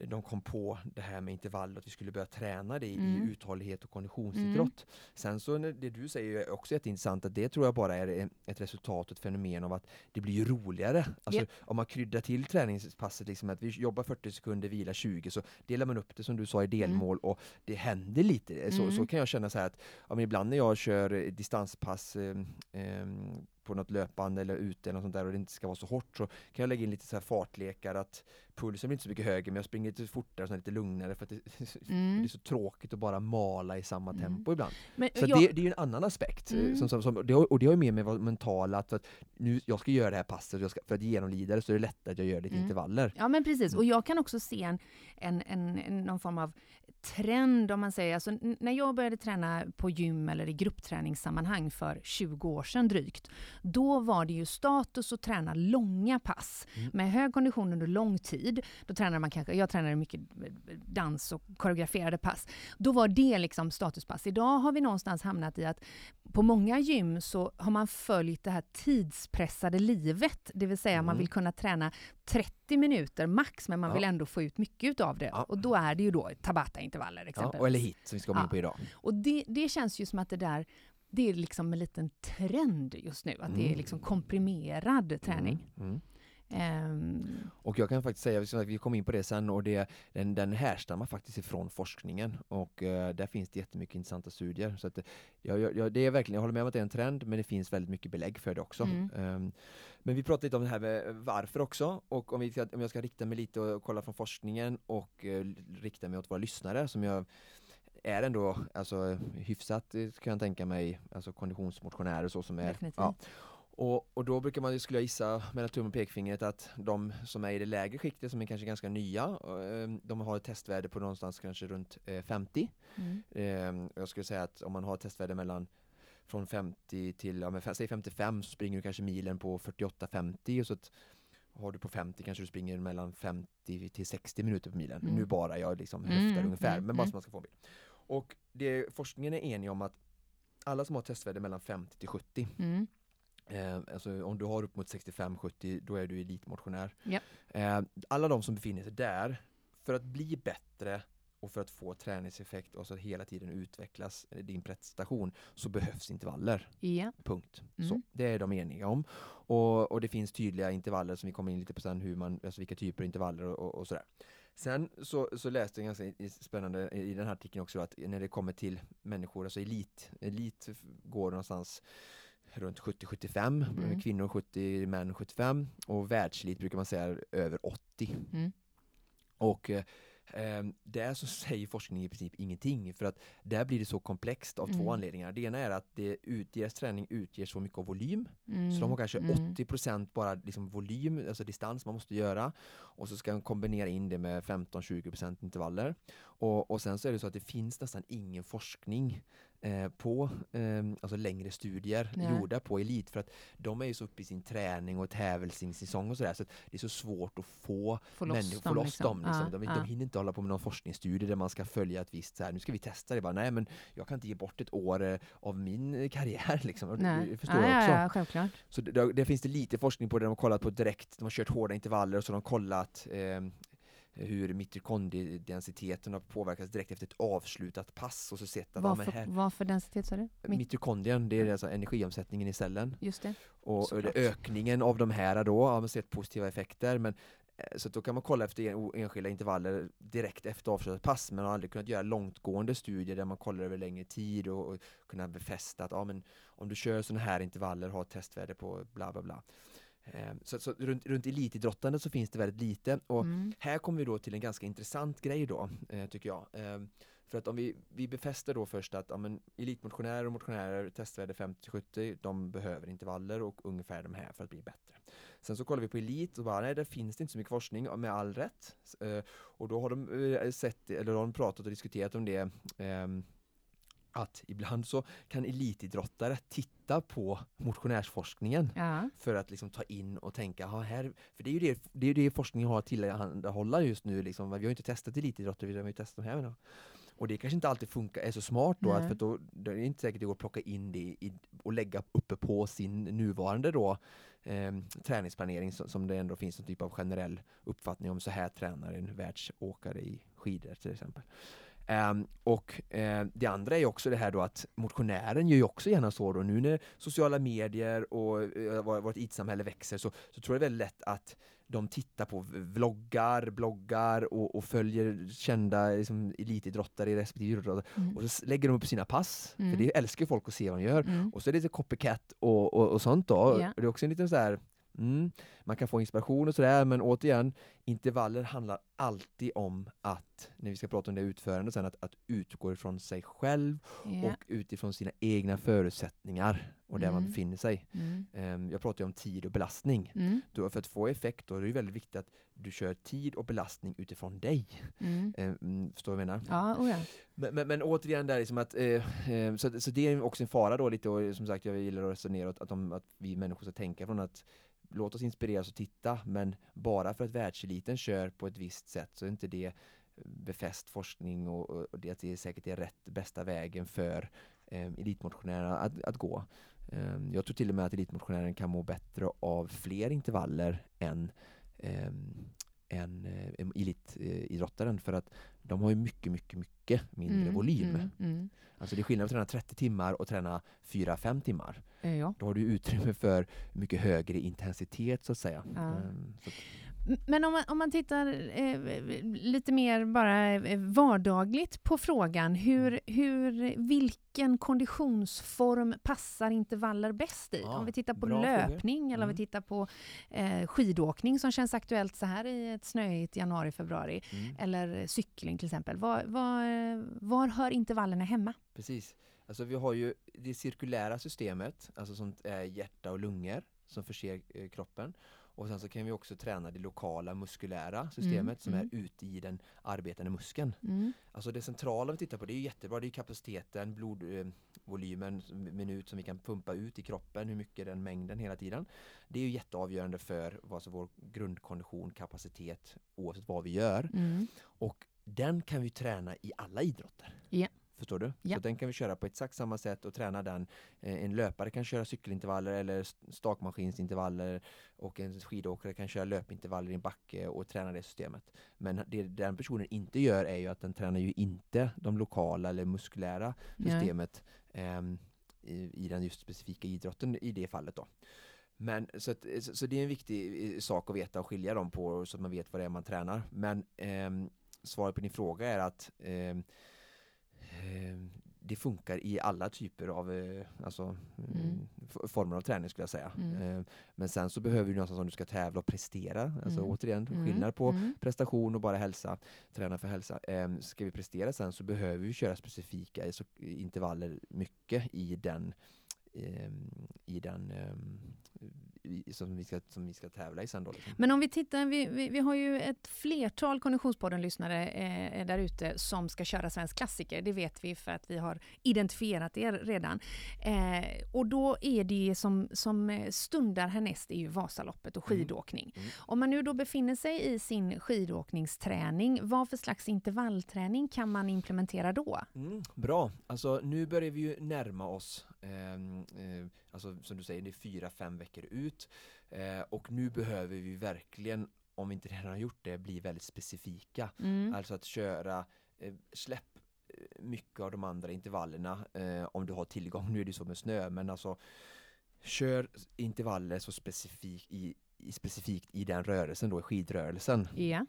B: de kom på det här med intervall, att vi skulle börja träna det i,
A: Mm.
B: i uthållighet och konditionsidrott. Sen så det du säger är också jätteintressant, att det tror jag bara är ett resultat, ett fenomen av att det blir ju roligare. Alltså,
A: Japp.
B: Om man kryddar till träningspasset, liksom att vi jobbar 40 sekunder, vilar 20, så delar man upp det som du sa i delmål och det händer lite. Så,
A: Mm.
B: så kan jag känna så att ja, men ibland när jag kör eh, distanspass eh, eh, på något löpande eller ute eller något sånt där och det inte ska vara så hårt så kan jag lägga in lite så här fartlekar att pulsen blir inte så mycket högre men jag springer lite fortare och lite lugnare för att det,
A: Mm.
B: det är så tråkigt att bara mala i samma
A: Mm.
B: tempo ibland.
A: Men
B: Så
A: jag-
B: det, det är ju en annan aspekt. eh,
A: Mm.
B: Som, som, som, det och det har ju med mig vad mentala, att, att nu, jag ska göra det här passet jag ska, för att genomlida det så är det lättare att jag gör lite
A: Mm.
B: intervaller.
A: Ja men precis,
B: Mm.
A: och jag kan också se en, en, en, någon form av trend om man säger. Alltså, när jag började träna på gym eller i gruppträningssammanhang för 20 år sedan drygt, då var det ju status att träna långa pass
B: Mm.
A: med hög kondition under lång tid. Tid. Då tränade man kanske, jag tränade mycket dans och koreograferade pass. Då var det liksom statuspass. Idag har vi någonstans hamnat i att på många gym så har man följt det här tidspressade livet, det vill säga mm. man vill kunna träna 30 minuter max, men man ja. vill ändå få ut mycket av det. Ja. Och då är det ju då Tabata-intervaller exempelvis.
B: Ja, eller hit som vi ska komma in på idag.
A: Och det, det känns ju som att det där det är liksom en liten trend just nu, att mm. det är mm. liksom komprimerad träning. Mm.
B: Um, och jag kan faktiskt säga, vi kommer in på det sen, och det, den, den härstammar faktiskt ifrån forskningen och uh, där finns det jättemycket intressanta studier. Så att, jag, jag, det är verkligen, jag håller med om att det är en trend, men det finns väldigt mycket belägg för det också. Mm. Um, men vi pratade lite om det här med varför också, och om, vi om jag ska rikta mig lite och kolla från forskningen och uh, rikta mig åt våra lyssnare som jag är ändå alltså, hyfsat kan jag tänka mig, alltså konditionsmotionärer så som är. Ja. Och, och då brukar man, skulle jag gissa mellan tummen och pekfingret att de som är i det lägre skiktet som är kanske ganska nya, ehm, de har ett testvärde på någonstans kanske runt 50. Eh, mm. Ehm, jag skulle säga att om man har ett testvärde mellan från 50 till, ja, men, säg 55 så springer du kanske milen på 48-50 och så att har du på 50 kanske du springer mellan 50 till 60 minuter på milen. Mm. Nu bara jag liksom höftar mm, ungefär, mm, men bara mm. så man ska få en bild. Och det, forskningen är enig om att alla som har testvärde mellan 50 till 70 mm. Eh, alltså om du har upp mot 65-70 då är du elitmotionär. Yep. Eh, alla de som befinner sig där, för att bli bättre och för att få träningseffekt och så att hela tiden utvecklas din prestation så behövs intervaller.
A: Ja.
B: Punkt. Mm. Så, det är de eniga om. Och, och, det finns tydliga intervaller som vi kommer in lite på sen, hur man, alltså vilka typer av intervaller och, och, och sådär. Sen så, så läste jag ganska spännande i den här artikeln också att när det kommer till människor, alltså elit, elit går någonstans runt 70-75, mm. kvinnor 70, män 75 och världselit brukar man säga över 80. Mm. Och eh, där så säger forskningen i princip ingenting för att där blir det så komplext av mm. två anledningar. Det ena är att det ut, deras träning utger så mycket av volym mm. så de har kanske mm. 80 bara liksom volym, alltså distans man måste göra och så ska de kombinera in det med 15-20% intervaller. Och, och sen så är det så att det finns nästan ingen forskning Eh, på eh, alltså längre studier ja. gjorda på elit för att de är ju så uppe i sin träning och tävlingssäsong och sådär så det är så svårt att få, få loss människor, dem. Få loss liksom. dem liksom. ja, de, ja. de hinner inte hålla på med någon forskningsstudie där man ska följa ett visst så här, nu ska vi testa det bara, nej men jag kan inte ge bort ett år eh, av min karriär liksom.
A: Nej.
B: Det
A: förstår jag också. Ja, självklart.
B: Så det, det, finns det lite forskning på det de har kollat på direkt, de har kört hårda intervaller och så har de kollat eh, hur mitokondriedensiteten har påverkats direkt efter ett avslutat pass och så sett att
A: vad, för, här, vad för densitet sa du?
B: Mitokondrien, det är alltså energiomsättningen i cellen.
A: Just det.
B: Och, och ökningen av de här då har man sett positiva effekter men eh, så då kan man kolla efter enskilda intervaller direkt efter avslutat pass men har aldrig kunnat göra långtgående studier där man kollar över längre tid och, och kunna befästa att ja, men om du kör sådana här intervaller, har ett testvärde på bla bla bla. Eh, så, så runt, runt elitidrottande så finns det väldigt lite och mm. här kommer vi då till en ganska intressant grej då, eh, tycker jag. Eh, för att om vi, vi befäster då först att ja, men, elitmotionärer och motionärer testvärde 50-70, de behöver intervaller och ungefär de här för att bli bättre. Sen så kollar vi på elit och bara nej, där finns det inte så mycket forskning med all rätt. och då har de sett, eller de pratat och diskuterat om det att ibland så kan elitidrottare titta på motionärsforskningen ja. för att liksom ta in och tänka, här, för det är ju det, det, är det forskningen har att tillhandahålla just nu, liksom. vi har ju inte testat elitidrottare, vi har ju testat de här. Då. Och det kanske inte alltid funkar, är så smart då, att för då det är inte säkert det går att plocka in det i, och lägga uppe på sin nuvarande då eh, träningsplanering som, som det ändå finns en typ av generell uppfattning om så här tränar en världsåkare i skidor till exempel. Um, och uh, det andra är också det här då att motionären gör ju också gärna så då. Nu när sociala medier och uh, vårt IT-samhälle växer så, så tror jag det är väldigt lätt att de tittar på vloggar, bloggar och, och följer kända liksom, elitidrottare i respektive idrott. Mm. Och så lägger de upp sina pass, mm. för det älskar folk att se vad de gör. Mm. Och så är det lite copycat och, och, och sånt då. Yeah. Det är också en liten så här Mm, man kan få inspiration och sådär, men återigen, intervaller handlar alltid om att, när vi ska prata om det utförande sen, att, att utgå ifrån sig själv yeah. och utifrån sina egna förutsättningar och där mm. man befinner sig. Mm. Um, jag pratar ju om tid och belastning. Mm. Då, för att få effekt då är det väldigt viktigt att du kör tid och belastning utifrån dig. Um, förstår du vad jag menar?
A: Ja, oh ja.
B: Men, men, men, återigen, där liksom att, eh, eh, så, så det är också en fara då lite och som sagt jag gillar att resonera åt att, de, att vi människor ska tänka från att låt oss inspireras och titta, men bara för att världseliten kör på ett visst sätt så är inte det eh, befäst forskning och, och det, att det säkert är rätt bästa vägen för eh, elitmotionärerna att, att gå. Eh, jag tror till och med att elitmotionären kan må bättre av fler intervaller än eh, än eh, elitidrottaren eh, för att de har ju mycket, mycket, mycket mindre
A: Mm,
B: volym.
A: mm, mm.
B: Alltså det är skillnad att träna 30 timmar och träna 4-5 timmar.
A: Eh, Ja.
B: Då har du utrymme för mycket högre intensitet så att säga.
A: Ja.
B: Ehm, så att,
A: Men om man, om man tittar eh, lite mer bara eh, vardagligt på frågan, hur, hur, vilken konditionsform passar intervaller bäst i?
B: Ja,
A: om vi tittar på
B: bra frågor.
A: löpning eller om vi
B: Mm.
A: tittar på eh, skidåkning som känns aktuellt så här i ett snöigt januari-februari,
B: mm.
A: eller cykling till exempel. Var, var, eh, var hör intervallerna hemma?
B: Precis. Alltså vi har ju det cirkulära systemet, alltså sånt är hjärta och lungor som förser eh, kroppen. Och sen så kan vi också träna det lokala muskulära systemet som
A: mm.
B: är ute i den arbetande muskeln.
A: Mm.
B: Alltså det centrala vi tittar på, det är jättebra, det är kapaciteten, blodvolymen, eh, minut som vi kan pumpa ut i kroppen, hur mycket den mängden hela tiden. Det är ju jätteavgörande för som vår grundkondition, kapacitet, oavsett vad vi gör.
A: Mm.
B: Och den kan vi träna i alla idrotter.
A: Ja.
B: Förstår du?
A: Ja.
B: Så den kan vi köra på exakt samma sätt och träna den. Eh, En löpare kan köra cykelintervaller eller st- stakmaskinsintervaller och en skidåkare kan köra löpintervaller i en backe och träna det systemet. Men det den personen inte gör är ju att den tränar ju inte de lokala eller muskulära systemet ehm, i, i den just specifika idrotten i det fallet då. Men så, att, så, så det är en viktig eh, sak att veta och skilja dem på så att man vet vad det är man tränar. Men ehm, svaret på din fråga är att ehm, det funkar i alla typer av eh, alltså,
A: Mm.
B: mm. former av träning skulle jag säga.
A: Mm.
B: Ehm, men sen så behöver du någonstans om du ska tävla och prestera, alltså
A: Mm.
B: återigen
A: Mm.
B: skillnad på
A: Mm.
B: prestation och bara hälsa, träna för hälsa. Ehm, ska vi prestera sen så behöver vi köra specifika intervaller mycket i den ehm, i den ehm, som, vi ska, som vi ska tävla i sen då. Liksom.
A: Men om vi tittar, vi, vi, vi har ju ett flertal Konditionspodden-lyssnare eh, där ute som ska köra Svensk klassiker. Det vet vi för att vi har identifierat er redan. Eh, och då är det som, som eh, stundar härnäst är ju Vasaloppet och
B: Mm.
A: skidåkning.
B: Mm.
A: Om man nu då befinner sig i sin skidåkningsträning, vad för slags intervallträning kan man implementera då?
B: Mm, bra, alltså nu börjar vi ju närma oss, ehm, eh, alltså som du säger, det är fyra, fem veckor ut eh, och nu behöver vi verkligen, om vi inte redan har gjort det, bli väldigt specifika.
A: Mm.
B: Alltså att köra, eh, släpp eh, mycket av de andra intervallerna eh, om du har tillgång, nu är det så med snö, men alltså kör intervaller så specifikt i, i, specifikt i den rörelsen då, i skidrörelsen.
A: Ja.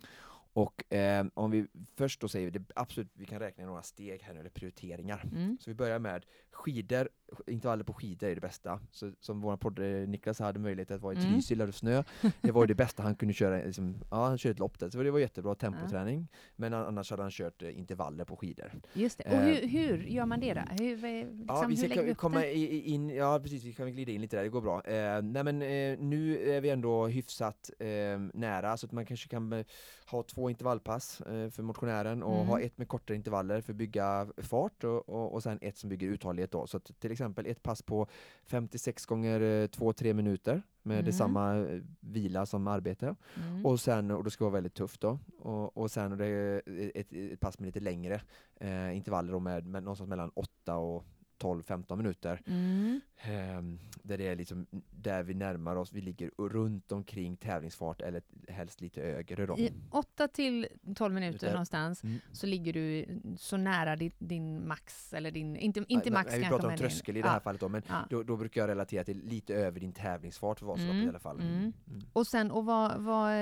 B: Och eh, om vi först då säger det absolut, vi kan räkna några steg här nu, eller prioriteringar.
A: Mm.
B: Så vi börjar med skidor, intervaller på skidor är det bästa. Så, som vår podd Niklas hade möjlighet att vara i
A: Mm.
B: Trysil där det snö. Det var ju det bästa han kunde köra, liksom, ja han körde ett lopp där, så det var jättebra tempoträning. Men an- annars hade han kört eh, intervaller på skidor.
A: Just det. Och
B: Eh.
A: hur, hur gör man det då? Hur, eh, liksom,
B: Ja, vi
A: hur lägger
B: komma in, ja precis, vi kan glida in lite där, det går bra. Eh, nej men eh, nu är vi ändå hyfsat eh, nära, så att man kanske kan eh, ha två intervallpass för motionären och
A: Mm.
B: ha ett med kortare intervaller för att bygga fart och, och, och sen ett som bygger uthållighet då. Så att till exempel ett pass på 56 gånger 2-3 minuter med
A: Mm.
B: detsamma eh, vila som arbete.
A: Mm.
B: Och sen, och det ska vara väldigt tufft då, och, och sen är det ett, ett pass med lite längre eh, intervaller med, med någonstans mellan 8 och 12-15 minuter.
A: Mm.
B: Ehm, där det är liksom, där vi närmar oss, vi ligger runt omkring tävlingsfart eller helst lite högre då.
A: I 8 till 12 minuter någonstans
B: Mm.
A: så ligger du så nära din, din max, eller din, inte, inte
B: Ja,
A: max
B: men Vi
A: kanske.
B: pratar om tröskel i det
A: ja,
B: här fallet då, men
A: ja.
B: då, då brukar jag relatera till lite över din tävlingsfart för Vasaloppet
A: Mm,
B: i alla fall.
A: mm.
B: Mm.
A: Och sen, och vad, vad,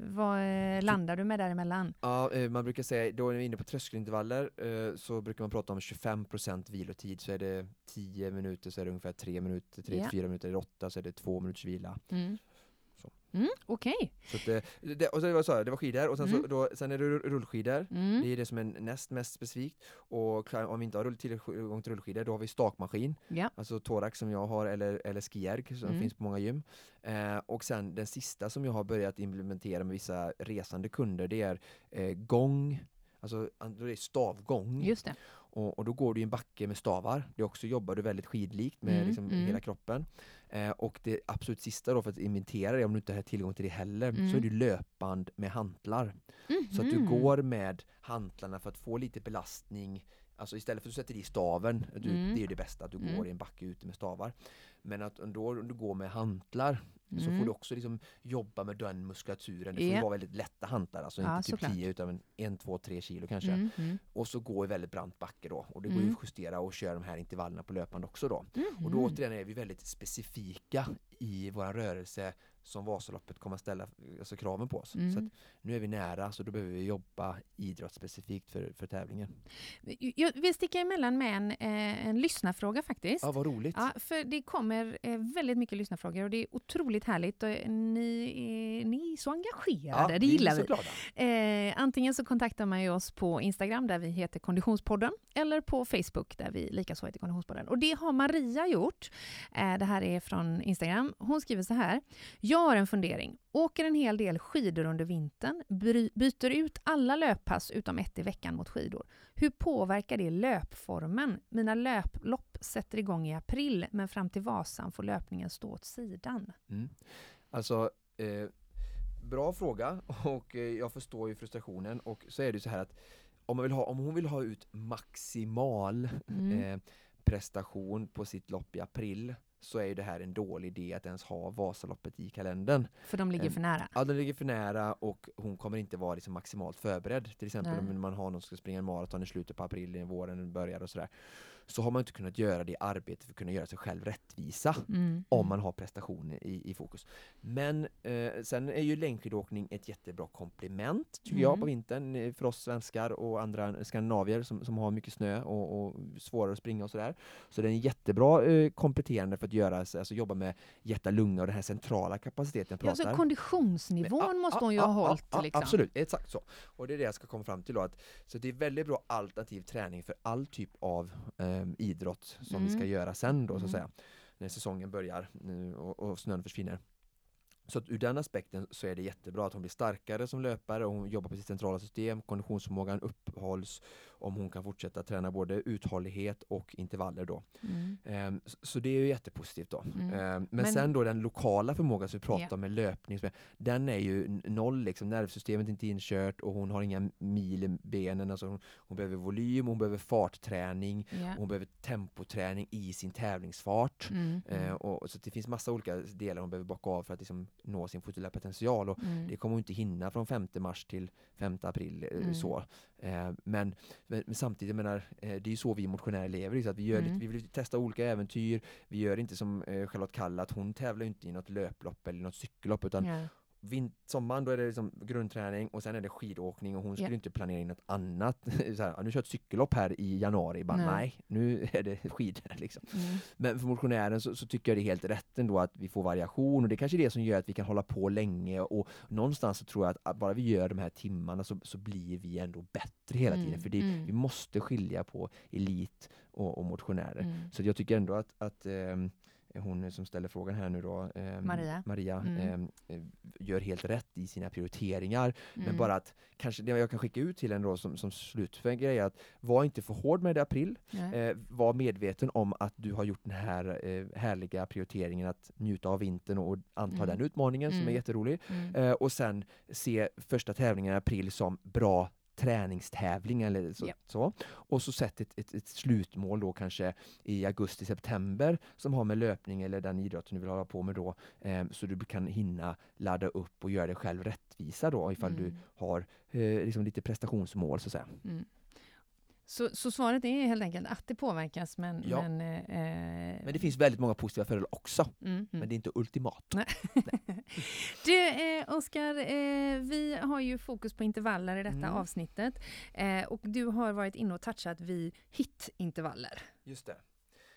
A: vad eh, landar du med däremellan?
B: Ja, eh, man brukar säga, då är vi inne på tröskelintervaller, eh, så brukar man prata om 25% vilotid, så är det 10 minuter så är det ungefär 3 minuter, 3-4
A: Ja.
B: minuter, är det 8 så är det 2 minuters vila.
A: Mm. Mm, Okej.
B: Eh, det, och så det var, så här, det var skidor och sen,
A: Mm.
B: så, då, sen är det rull- rullskidor.
A: Mm.
B: Det är det som är näst mest specifikt. Och om vi inte har tillgång till rullskidor, då har vi stakmaskin.
A: Ja.
B: Alltså Torax som jag har, eller, eller skierg som
A: Mm.
B: finns på många gym. Eh, och sen den sista som jag har börjat implementera med vissa resande kunder, det är eh, gång, alltså då är det stavgång.
A: Just det.
B: Och, och då går du i en backe med stavar. Det också jobbar du väldigt skidlikt med
A: Mm,
B: liksom
A: mm.
B: hela kroppen. Eh, och det absolut sista då för att inventera det, om du inte har tillgång till det heller, så
A: Mm.
B: är det löpband med hantlar. Så att du
A: Mhm.
B: går med hantlarna för att få lite belastning Alltså istället för att du sätter i staven, du,
A: Mm.
B: det är det bästa, att du
A: Mm.
B: går i en backe ute med stavar. Men att då, du går med hantlar så
A: Mm.
B: får du också liksom jobba med den muskulaturen. Det får
A: Ja.
B: vara väldigt lätta hantlar, alltså
A: Ja,
B: inte typ
A: såklart.
B: 10 utan en, en, två, tre kilo kanske.
A: Mm, mm.
B: Och så gå i väldigt brant backe då. Och det går ju
A: Mm.
B: att justera och köra de här intervallerna på löpande också då. Och då återigen är vi väldigt specifika i vår rörelse som Vasaloppet kommer att ställa alltså kraven på oss. Så
A: Mm.
B: att nu är vi nära så då behöver vi jobba idrottsspecifikt för, för tävlingen.
A: Jag vill sticka emellan med en, eh, en lyssnarfråga faktiskt.
B: Ja, vad roligt!
A: Ja, för det kommer eh, väldigt mycket lyssnarfrågor och det är otroligt härligt. Och eh, ni, är, ni är så engagerade, det
B: vi
A: gillar
B: så
A: vi.
B: glada.
A: Eh, antingen så kontaktar man ju oss på Instagram där vi heter Konditionspodden eller på Facebook där vi likaså heter Konditionspodden. Och det har Maria gjort. Eh, det här är från Instagram. Hon skriver så här. Jag har en fundering. Åker en hel del skidor under vintern, byter ut alla löppass utom ett i veckan mot skidor. Hur påverkar det löpformen? Mina löplopp sätter igång i april, men fram till Vasan får löpningen stå åt sidan.
B: Mm. Alltså, eh, bra fråga och eh, jag förstår ju frustrationen och så är det så här att om, man vill ha, om hon vill ha ut maximal
A: Mm.
B: eh, prestation på sitt lopp i april så är ju det här en dålig idé att ens ha Vasaloppet i kalendern.
A: För de ligger för nära.
B: Ja, den ligger för nära och hon kommer inte vara liksom maximalt förberedd. Till exempel
A: Nej.
B: om man har någon som ska springa en maraton i slutet på april, i våren börjar och sådär. Så har man inte kunnat göra det arbetet för att kunna göra sig själv rättvisa
A: Mm.
B: om man har prestationer i, i fokus. Men eh, sen är ju längdskidåkning ett jättebra komplement tycker jag
A: Mm.
B: på vintern eh, för oss svenskar och andra skandinavier som, som har mycket snö och, och svårare att springa och sådär. Så det är en jättebra eh, kompletterande för att göra, alltså jobba med hjärta, lunga och den här centrala kapaciteten jag
A: Ja, så
B: pratar.
A: konditionsnivån
B: Ja,
A: måste
B: ja,
A: hon ju
B: ja,
A: ha hållit. liksom.
B: Absolut, exakt så. Och det är det jag ska komma fram till då. Att, så det är väldigt bra alternativ träning för all typ av eh, idrott som vi ska
A: Mm.
B: göra sen då så att
A: Mm.
B: säga. När säsongen börjar eh, och, och snön försvinner. Så att ur den aspekten så är det jättebra att hon blir starkare som löpare och hon jobbar på sitt centrala system, konditionsförmågan uppehålls om hon kan fortsätta träna både uthållighet och intervaller då.
A: Mm.
B: Ehm, Så det är ju jättepositivt då.
A: Mm.
B: Ehm, Men,
A: Men-
B: sen då den lokala förmågan som vi pratar
A: Ja.
B: om med löpning, den är ju noll liksom, nervsystemet är inte inkört och hon har inga mil i benen, alltså hon, hon behöver volym, hon behöver fartträning,
A: Ja.
B: hon behöver tempoträning i sin tävlingsfart.
A: Mm. Mm.
B: och, så det finns massa olika delar hon behöver bocka av för att liksom nå sin fulla potential och
A: Mm.
B: det kommer hon inte hinna från 5 mars till 5 april. eh,
A: Mm.
B: Så. Men, men, men samtidigt, jag menar, eh, det är ju så vi motionärer lever, så att vi, gör
A: Mm.
B: lite, vi vill testa olika äventyr. Vi gör inte som eh, Charlotte Kall, att hon tävlar inte i något löplopp eller något cykellopp utan
A: Ja.
B: Vin- sommaren då är det liksom grundträning och sen är det skidåkning och hon skulle
A: Ja.
B: inte planera in något annat. så här, "Ja, nu kör ett cykellopp här i januari, bara,
A: Nej.
B: nej. nu är det skidor. Liksom.
A: Mm.
B: Men för motionären så, så tycker jag det är helt rätt ändå att vi får variation och det är kanske är det som gör att vi kan hålla på länge och någonstans så tror jag att bara vi gör de här timmarna så, så blir vi ändå bättre hela tiden
A: Mm,
B: för det,
A: mm.
B: vi måste skilja på elit och, och motionärer.
A: Mm.
B: Så jag tycker ändå att, att ehm, hon som ställer frågan här nu då, ehm,
A: Maria.
B: Maria
A: Mm.
B: ehm, eh, gör helt rätt i sina prioriteringar. Men
A: Mm.
B: bara att kanske det jag kan skicka ut till en då som, som slutgrej är att var inte för hård med det i april. Eh, var medveten om att du har gjort den här eh, härliga prioriteringen att njuta av vintern och anta
A: Mm.
B: den utmaningen som är
A: Mm.
B: jätterolig.
A: Mm.
B: Eh, och sen se första tävlingen i april som bra träningstävling eller så.
A: Ja.
B: så. Och så sätt ett, ett, ett slutmål då kanske i augusti-september som har med löpning eller den idrotten du vill hålla på med då. Eh, så du kan hinna ladda upp och göra dig själv rättvisa då ifall du
A: Mm.
B: har eh, liksom lite prestationsmål så att säga.
A: Mm. Så, så svaret är helt enkelt att det påverkas, men...
B: Ja.
A: Men, eh,
B: Men det finns väldigt många positiva fördelar också.
A: Mm, mm.
B: Men det är inte ultimat.
A: Du, eh, Oskar, eh, vi har ju fokus på intervaller i detta
B: Mm.
A: avsnittet. Eh, och du har varit inne och touchat vid hit-intervaller.
B: Just det.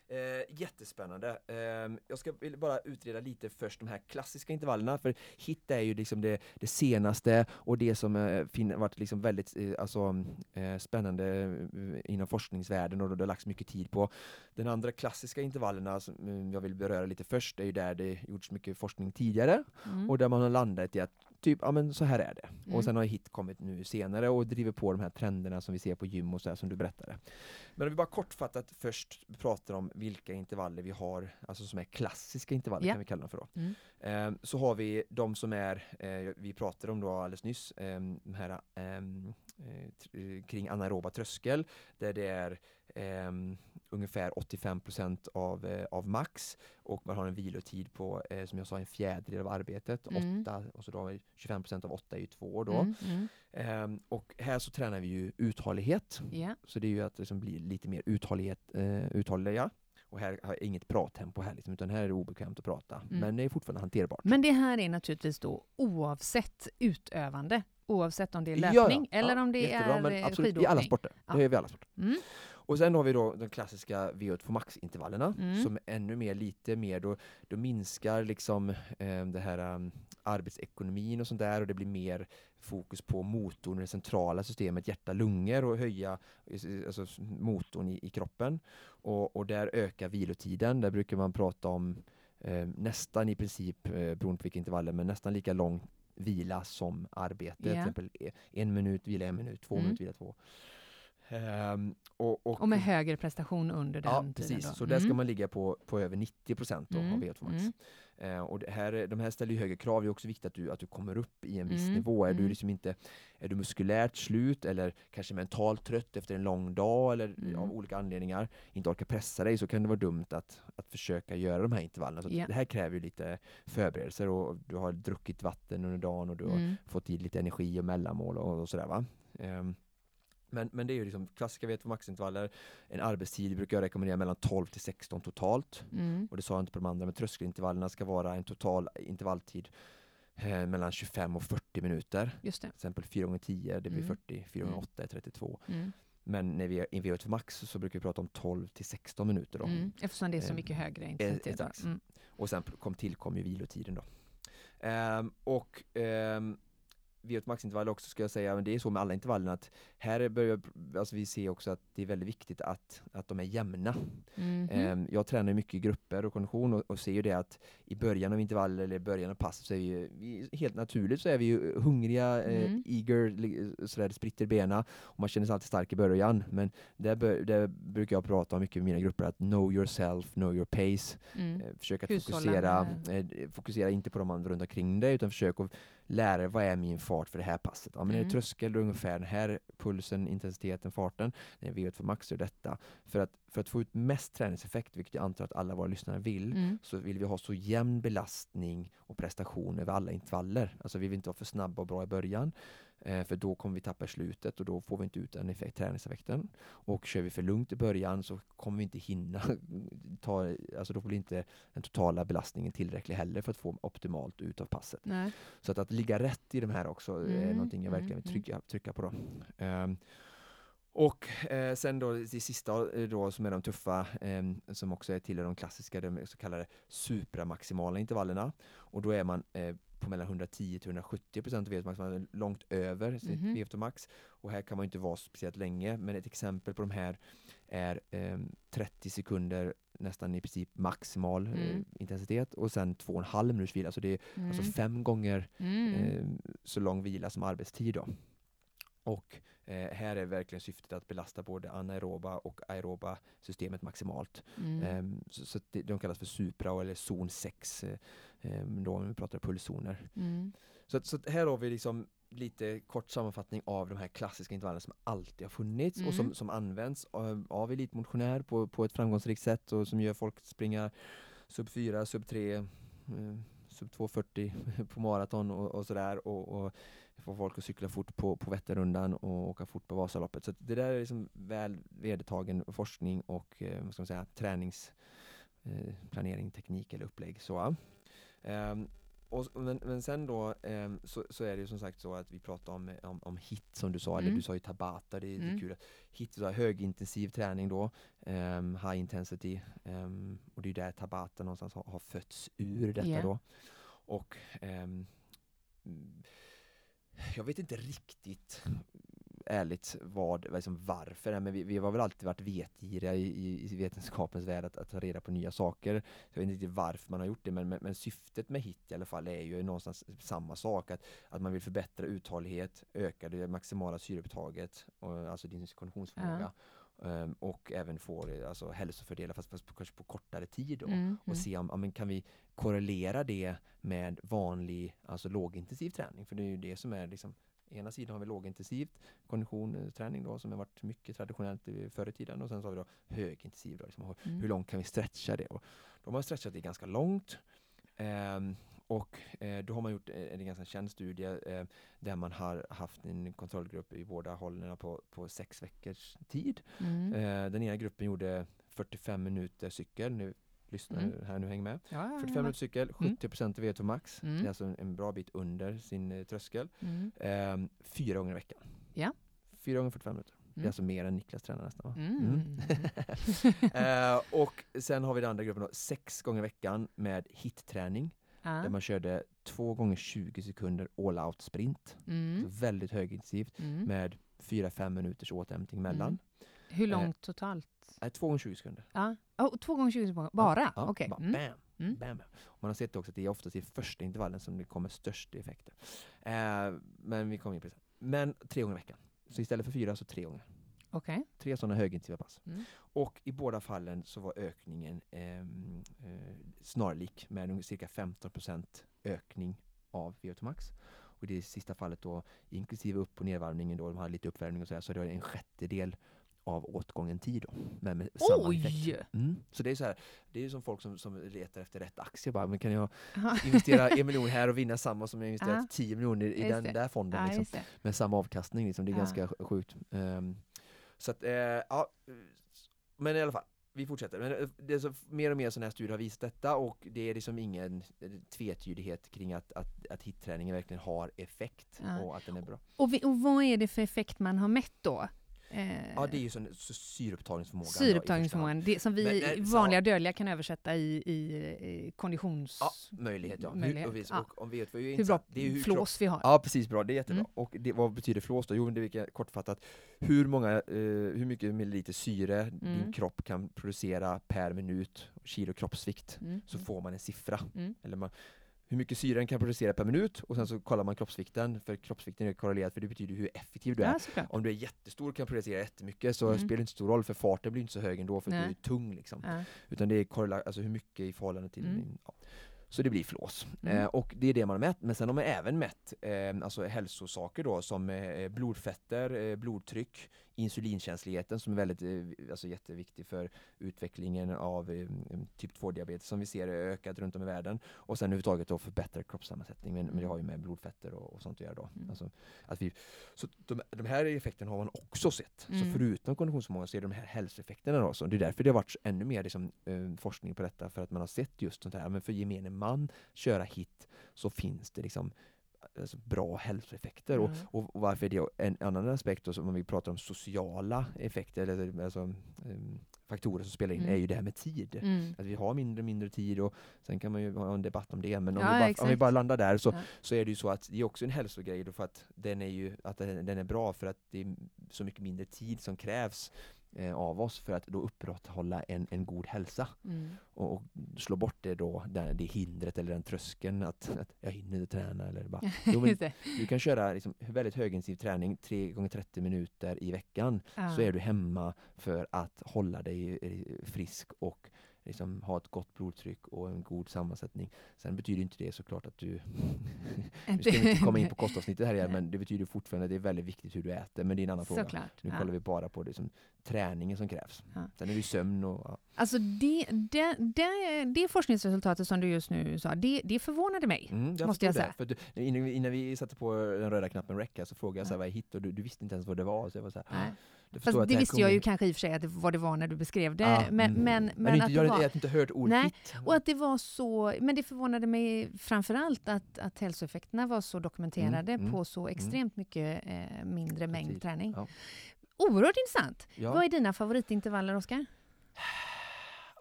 B: Eh, jättespännande. Eh, jag ska bara utreda lite först de här klassiska intervallerna, för hit är ju liksom det, det senaste och det som eh, fin- varit liksom väldigt eh, alltså, eh, spännande eh, inom forskningsvärlden och det har lagts mycket tid på. Den andra klassiska intervallerna som eh, jag vill beröra lite först är ju där det gjorts mycket forskning tidigare
A: Mm.
B: och där man har landat i att typ, ja men så här är det.
A: Mm.
B: Och sen har hit kommit nu senare och driver på de här trenderna som vi ser på gym och så här som du berättade. Men om vi bara kortfattat först pratar om vilka intervaller vi har, alltså som är klassiska intervaller
A: Ja.
B: kan vi kalla dem för då.
A: Mm.
B: Ehm, så har vi de som är, eh, vi pratade om då alldeles nyss, ehm, de här eh, kring anaeroba tröskel, där det är ehm, ungefär 85 av, eh, av max och man har en vilotid på, eh, som jag sa, en fjärdedel av arbetet.
A: Mm.
B: Åtta, och så då har vi 25% av åtta är ju två då.
A: Mm, mm.
B: Ehm, och här så tränar vi ju uthållighet.
A: Ja.
B: Så det är ju att liksom blir lite mer uthållighet, eh, uthålliga. Och här har jag inget prattempo här liksom, utan här är det obekvämt att prata.
A: Mm.
B: Men det är fortfarande hanterbart.
A: Men det här är naturligtvis då oavsett utövande, oavsett om det är löpning
B: ja,
A: eller
B: ja,
A: om det
B: jättebra,
A: är eh,
B: absolut,
A: skidåkning.
B: i alla sporter.
A: Ja.
B: Det är vi alla sporter.
A: Mm.
B: Och sen har vi då de klassiska VO2 max-intervallerna
A: Mm.
B: som är ännu mer, lite mer, då, då minskar liksom eh, det här um, arbetsekonomin och sånt där och det blir mer fokus på motorn, det centrala systemet, hjärta, lungor och höja eh, alltså, motorn i, i kroppen. Och, och där ökar vilotiden, där brukar man prata om eh, nästan i princip, eh, beroende på vilka intervaller, men nästan lika lång vila som arbete. Till
A: Ja.
B: exempel e- en minut, vila en minut, två
A: Mm.
B: minuter, vila två. Ehm, och, och,
A: Och med högre prestation under den
B: Ja,
A: tiden.
B: precis.
A: Då.
B: Så där ska
A: Mm.
B: man ligga på, på över 90 procent av
A: Mm,
B: VO2 max.
A: mm.
B: Eh, och här, de här ställer ju högre krav. Det är också viktigt att du, att du kommer upp i en viss
A: Mm,
B: nivå. Är du
A: mm.
B: liksom inte är du muskulärt slut eller kanske mentalt trött efter en lång dag eller
A: Mm.
B: av olika anledningar inte orkar pressa dig så kan det vara dumt att, att försöka göra de här intervallerna. Så
A: Ja.
B: Det här kräver ju lite förberedelser och du har druckit vatten under dagen och du har
A: Mm.
B: fått i lite energi och mellanmål och, och sådär va. Ehm, men, men det är ju liksom klassiska VO2 maxintervaller. En arbetstid brukar jag rekommendera mellan 12 till 16 totalt.
A: Mm.
B: Och det sa jag inte på de andra, men tröskelintervallerna ska vara en total intervalltid eh, mellan 25 och 40 minuter.
A: Just det.
B: Till exempel 4 gånger 10 det blir
A: Mm.
B: 40, 4 gånger 8 är 32.
A: Mm.
B: Men när vi är i VO2 max så brukar vi prata om 12 till 16 minuter då.
A: Mm. Eftersom det är så
B: Eh,
A: mycket högre intensitet. då.
B: exakt.
A: Mm.
B: Och sen kom, tillkom ju vilotiden då. Ehm, och ehm, VO2 maxintervall också ska jag säga, men det är så med alla intervallerna att här börjar, alltså vi ser också att det är väldigt viktigt att, att de är jämna.
A: Mhm.
B: Ehm, Jag tränar mycket i grupper och kondition och, och ser ju det att i början av intervall eller i början av passet så är vi, ju, vi helt naturligt så är vi ju hungriga, eh,
A: Mm.
B: eager, sådär det spritter benen och man känner sig alltid stark i början. Men där, bör, där brukar jag prata om mycket med mina grupper att know yourself, know your pace.
A: Mm.
B: Eh, Försök att fokusera, eh, fokusera inte på de andra runt omkring dig utan försök att lära dig vad är min fart för det här passet. Ja, men är
A: Mm.
B: det tröskel då är ungefär den här pulsen, intensiteten, farten. När vi vet för max är detta. För att, för att få ut mest träningseffekt, vilket jag antar att alla våra lyssnare vill,
A: Mm.
B: så vill vi ha så jämn belastning och prestation över alla intervaller. Alltså vi vill inte vara för snabba och bra i början, för då kommer vi tappa slutet och då får vi inte ut den effekt, träningseffekten. Och kör vi för lugnt i början så kommer vi inte hinna ta, alltså då blir inte den totala belastningen tillräcklig heller för att få optimalt ut av passet.
A: Nej.
B: Så att, att ligga rätt i de här också är
A: Mm,
B: någonting jag
A: mm,
B: verkligen vill
A: mm.
B: trycka, trycka på. Då. Ehm, och eh, sen då det sista eh, då, som är de tuffa, ehm, som också är till de klassiska, de så kallade supramaximala intervallerna. Och då är man eh, på mellan 110 till 170 procent av VO2 max, man är långt över sitt
A: Mhm.
B: VO2 max. Och här kan man inte vara speciellt länge, men ett exempel på de här är ehm, 30 sekunder nästan i princip maximal eh,
A: Mm.
B: intensitet och sen två och en halv minuters vila. Så det är
A: Mm.
B: alltså fem gånger
A: Mm.
B: eh, så lång vila som arbetstid. Då. Och eh, här är verkligen syftet att belasta både anaeroba och aeroba systemet maximalt.
A: Mm.
B: Ehm, så så det, de kallas för supra eller zon 6 eh, ehm, då om vi pratar pulszoner.
A: Mm.
B: Så, så här har vi liksom lite kort sammanfattning av de här klassiska intervallerna som alltid har funnits och som,
A: Mm.
B: som används av, av elitmotionär på, på ett framgångsrikt sätt och som gör folk springa sub 4, sub 3, eh, sub 2.40 på maraton och, och sådär och, och få folk att cykla fort på, på Vätternrundan och åka fort på Vasaloppet. Så det där är liksom väl vedertagen forskning och eh, vad ska man säga, tränings eh, teknik eller upplägg. Så. Ehm, och, men, men sen då ehm, så, så är det ju som sagt så att vi pratar om, om, om hit som du sa, eller
A: Mm.
B: du sa ju tabata, det, det är
A: Mm.
B: kul. Hit, så högintensiv träning då, ehm, high intensity, ehm, och det är där tabata någonstans har, har fötts ur detta
A: Ja.
B: då. Och ehm, mm, jag vet inte riktigt ärligt vad, liksom varför, men vi, vi har väl alltid varit vetgiriga i, i, i vetenskapens värld att, att ta reda på nya saker. Jag vet inte riktigt varför man har gjort det, men, men, men syftet med HIT i alla fall är ju någonstans samma sak, att, att man vill förbättra uthållighet, öka det maximala syreupptaget, och, alltså din konditionsförmåga. Ehm, och även får eh, alltså, hälsofördelar fast, fast på, kanske på kortare tid då.
A: Mm,
B: Och
A: mm.
B: se om ja, men kan vi korrelera det med vanlig, alltså lågintensiv träning. För det är ju det som är liksom Ena sidan har vi lågintensivt konditionsträning då som har varit mycket traditionellt i förr i tiden och sen så har vi då högintensiv då, liksom, hur-
A: Mm.
B: hur långt kan vi stretcha det? Och de har stretchat det ganska långt. Ehm, och eh, då har man gjort eh, en ganska känd studie eh, där man har haft en kontrollgrupp i båda hållen på, på sex veckors tid.
A: Mm.
B: Eh, den ena gruppen gjorde 45 minuter cykel, nu lyssna
A: Mm.
B: här nu häng med.
A: Ja, ja,
B: 45
A: ja.
B: minuter cykel, 70% VO2 max.
A: Mm.
B: Det är alltså en, bra bit under sin eh, tröskel.
A: Mm.
B: Ehm, fyra gånger i veckan.
A: Ja.
B: Fyra gånger 45 minuter. Det är
A: Mm.
B: alltså mer än Niklas tränar nästan va?
A: Mm.
B: Eh, och sen har vi den andra gruppen då, sex gånger i veckan med hitträning. Där
A: Ja.
B: man körde två gånger 20 sekunder all out sprint.
A: Mm.
B: Så väldigt högintensivt
A: Mm.
B: med 4-5 minuters återhämtning mellan.
A: Mm. Hur långt totalt?
B: Nej, två gånger 20 sekunder.
A: Ja. Oh, två gånger 20 sekunder? Bara?
B: Ja,
A: Okej.
B: bara
A: Mm.
B: Bam,
A: Mm.
B: bam. Och man har sett också att det är oftast i första intervallen som det kommer störst effekter. Eh, men vi kommer in på det sen. Men tre gånger i veckan. Så istället för fyra så tre gånger.
A: Okej.
B: Tre sådana högintensiva pass.
A: Mm.
B: Och i båda fallen så var ökningen ehm, eh, snarlik med cirka 15% ökning av VO2 max. Och i det sista fallet då, inklusive upp och nedvarvningen då, de hade lite uppvärmning och sådär, så det var en sjättedel av åtgången tid då. Men med samma
A: Oj!
B: effekt. Mm. Så det är så här, det är som folk som, som letar efter rätt aktie bara, men kan jag
A: Ja.
B: investera en miljon här och vinna samma som jag investerat
A: Ja.
B: 10 miljoner i den
A: det.
B: där fonden liksom med samma avkastning. Liksom. Det är
A: Ja.
B: ganska sjukt. Ehm, så att, eh, ja, men i alla fall, vi fortsätter. Men eh, det är så, mer och mer sådana här studier har visat detta och det är liksom ingen eh, tvetydighet kring att, att, att hitträningen verkligen har effekt
A: Ja.
B: och att den är bra.
A: Och, vi, och vad är det för effekt man har mätt då? Eh,
B: Ja, det är ju sån, så
A: det som vi
B: Men, eh,
A: vanliga dödliga kan översätta i, i, i konditions...
B: Ja, möjlighet ja.
A: Möjlighet,
B: Hur, och vi,
A: ja.
B: och, om vi ju
A: hur bra
B: det är hur
A: flås vi har.
B: Ja precis, bra. Det är jättebra.
A: Mm.
B: Och det, vad betyder flås då? Jo, det är kortfattat hur många, eh, hur mycket milliliter syre
A: Mm.
B: din kropp kan producera per minut, kilo kroppsvikt,
A: Mm.
B: så får man en siffra.
A: Mm.
B: Eller man, hur mycket syre den kan producera per minut och sen så kollar man kroppsvikten, för kroppsvikten är korrelerat för det betyder hur effektiv du är.
A: Ja.
B: Om du är jättestor och kan producera jättemycket så
A: Mm.
B: spelar det inte stor roll för farten blir inte så hög ändå för att du är tung liksom.
A: Ja.
B: Utan det är korrela- alltså hur mycket i förhållande till
A: Mm.
B: ja. Så det blir flås.
A: Mm.
B: Eh, och det är det man har mätt. Men sen har man även mätt eh, alltså hälsosaker då som eh, blodfetter, eh, blodtryck, insulinkänsligheten som är väldigt, eh, alltså jätteviktig för utvecklingen av eh, typ 2-diabetes som vi ser ökat runt om i världen. Och sen överhuvudtaget då förbättra kroppssammansättning. Men, men det har ju med blodfetter och, och sånt att göra då.
A: Mm.
B: Alltså, att vi, så de, de här effekterna har man också sett. Så
A: Mm.
B: förutom konditionsförmåga så är det de här hälsoeffekterna då. Så det är därför det har varit ännu mer liksom, eh, forskning på detta. För att man har sett just sånt här. Men för gemene man köra hit så finns det liksom alltså, bra hälsoeffekter. Och,
A: Mm.
B: och varför är det en annan aspekt då, om vi pratar om sociala effekter eller alltså, em, faktorer som spelar in
A: Mm.
B: är ju det här med tid.
A: Mm.
B: Att vi har mindre och mindre tid och sen kan man ju ha en debatt om det. Men om,
A: Ja,
B: vi, bara, om vi bara landar där så,
A: Ja.
B: så är det ju så att det är också en hälsogrej då för att den är ju att den, den är bra för att det är så mycket mindre tid som krävs eh, av oss för att då upprätthålla en, en god hälsa
A: Mm.
B: och, och slå bort det då, det, det hindret eller den tröskeln att, att jag hinner inte träna eller bara Jo, men du kan köra liksom väldigt högintensiv träning 3 gånger 30 minuter i veckan
A: Ja.
B: så är du hemma för att hålla dig eh, frisk och liksom ha ett gott blodtryck och en god sammansättning. Sen betyder inte det såklart att du... nu ska vi inte komma in på kostavsnittet här igen, men det betyder fortfarande att det är väldigt viktigt hur du äter, men det är en annan fråga.
A: Såklart.
B: Nu
A: ja.
B: kollar vi bara på det som träningen som krävs.
A: Ja.
B: Sen är det sömn och...
A: Alltså det, det, det, det forskningsresultatet som du just nu sa, det, det förvånade mig.
B: Mm,
A: Måste jag säga.
B: du, innan, vi, innan vi satte på den röda knappen här så frågade jag så här, vad är hit och du, du visste inte ens vad det var. Så jag var så här, jag förstår
A: Fast det visste jag ju kanske i och för sig att det, vad det var när du beskrev det.
B: Ja,
A: men,
B: mm.
A: men, men,
B: inte,
A: att
B: jag,
A: det
B: har inte hört ordet
A: Nej,
B: hit.
A: Och att det var så, men det förvånade mig framförallt att, att hälsoeffekterna var så dokumenterade
B: Mm, mm,
A: på så extremt mycket eh, mindre mängd
B: Tid.
A: träning.
B: Ja.
A: Oerhört intressant.
B: Ja.
A: Vad är dina favoritintervaller, Oskar?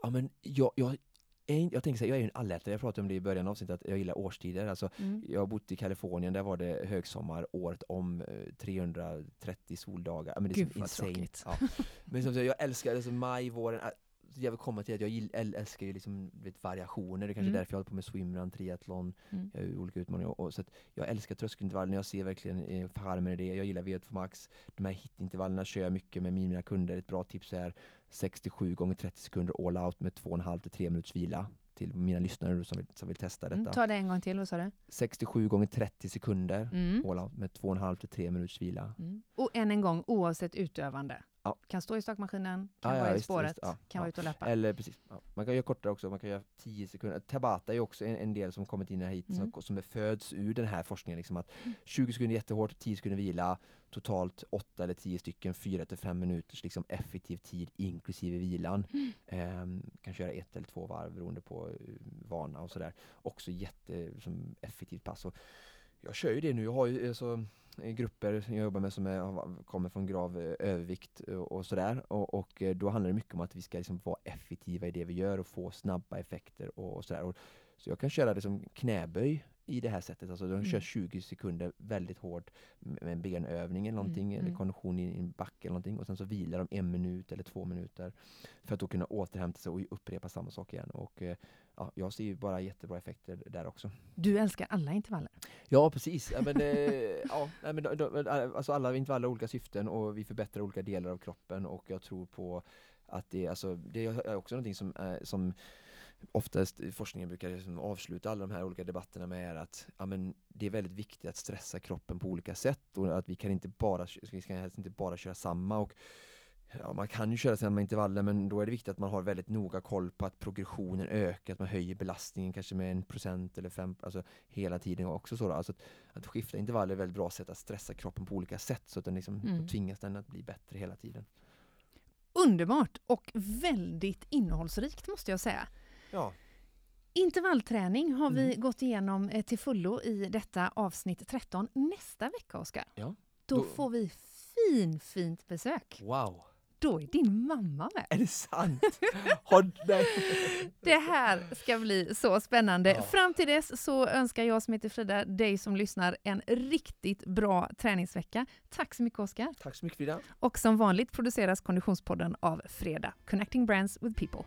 B: Ja, men jag, jag, jag, tänker så här, jag är ju en allätare, jag pratade om det i början av avsnittet, att jag gillar årstider. Alltså,
A: Mm.
B: jag har bott i Kalifornien, där var det högsommar året om, eh, 330 soldagar. Ja, Men det är
A: Gud, vad
B: insane.
A: tråkigt.
B: Ja. Men som sagt, jag älskar alltså, maj, våren, äh, jag vill komma till att jag älskar ju liksom vet, variationer, det är kanske är
A: Mm.
B: därför jag håller på med swimrun, triathlon,
A: Mm.
B: jag har olika utmaningar. Och, och, så att jag älskar tröskelintervallerna, jag ser verkligen eh, charmen i det, jag gillar V2 Max. De här hitintervallerna kör jag mycket med mina kunder, ett bra tips är 67 gånger 30 sekunder all out med 2,5 till 3 minuters vila till mina lyssnare som vill, som vill testa detta.
A: Mm, ta det en gång till, vad sa du?
B: 67 gånger 30 sekunder
A: Mm.
B: all out med 2,5 till 3 minuters vila.
A: Mm. Och än en gång, oavsett utövande.
B: Ja.
A: Kan stå i stakmaskinen, kan
B: ja,
A: vara i spåret,
B: visst. Ja,
A: kan vara ute och löpa.
B: Eller precis, man kan göra kortare också, man kan göra 10 sekunder. Tabata är också en, en del som kommit in hit,
A: Mm.
B: som, som föds ur den här forskningen. Liksom att 20 sekunder jättehårt, 10 sekunder vila, totalt 8 eller 10 stycken, 4 till 5 minuters liksom effektiv tid inklusive vilan.
A: Mm.
B: Ehm, kan köra ett eller två varv beroende på eh, vana och sådär. Också jätte som effektivt pass. Och jag kör ju det nu, jag har ju alltså, Eh, grupper som jag jobbar med som är, kommer från grav eh, övervikt eh, och sådär. Och, och då handlar det mycket om att vi ska liksom vara effektiva i det vi gör och få snabba effekter och, och sådär. Och, så jag kan köra liksom knäböj i det här sättet, alltså de kör
A: Mm.
B: 20 sekunder väldigt hårt med en benövning eller någonting,
A: Mm,
B: eller
A: mm.
B: kondition i en backe eller någonting och sen så vilar de en minut eller två minuter för att då kunna återhämta sig och upprepa samma sak igen. Och eh, ja, jag ser ju bara jättebra effekter där också.
A: Du älskar alla intervaller.
B: Ja precis, ja, men, eh, ja, men, alltså alla intervaller har olika syften och vi förbättrar olika delar av kroppen och jag tror på att det, alltså, det är också någonting som, eh, som oftast i forskningen brukar liksom avsluta alla de här olika debatterna med är att ja, men det är väldigt viktigt att stressa kroppen på olika sätt och att vi kan inte bara, vi ska helst inte bara köra samma och Ja, man kan ju köra samma intervaller men då är det viktigt att man har väldigt noga koll på att progressionen ökar, att man höjer belastningen kanske med en procent eller fem, alltså hela tiden också så. Alltså att, att skifta intervaller är ett väldigt bra sätt att stressa kroppen på olika sätt så att den liksom
A: Mm.
B: tvingas den att bli bättre hela tiden.
A: Underbart och väldigt innehållsrikt måste jag säga.
B: Ja,
A: Intervallträning har vi
B: Mm.
A: gått igenom eh, till fullo i detta avsnitt 13. Nästa vecka, Oskar,
B: Ja,
A: då,
B: då-
A: får vi fin, fint besök.
B: wow!
A: Då är din mamma med.
B: Är det sant?
A: Det här ska bli så spännande.
B: Ja.
A: Fram till dess så önskar jag som heter Frida, dig som lyssnar, en riktigt bra träningsvecka. Tack så mycket Oskar.
B: Tack så mycket Frida.
A: Och som vanligt produceras Konditionspodden av Freda, Connecting Brands with People.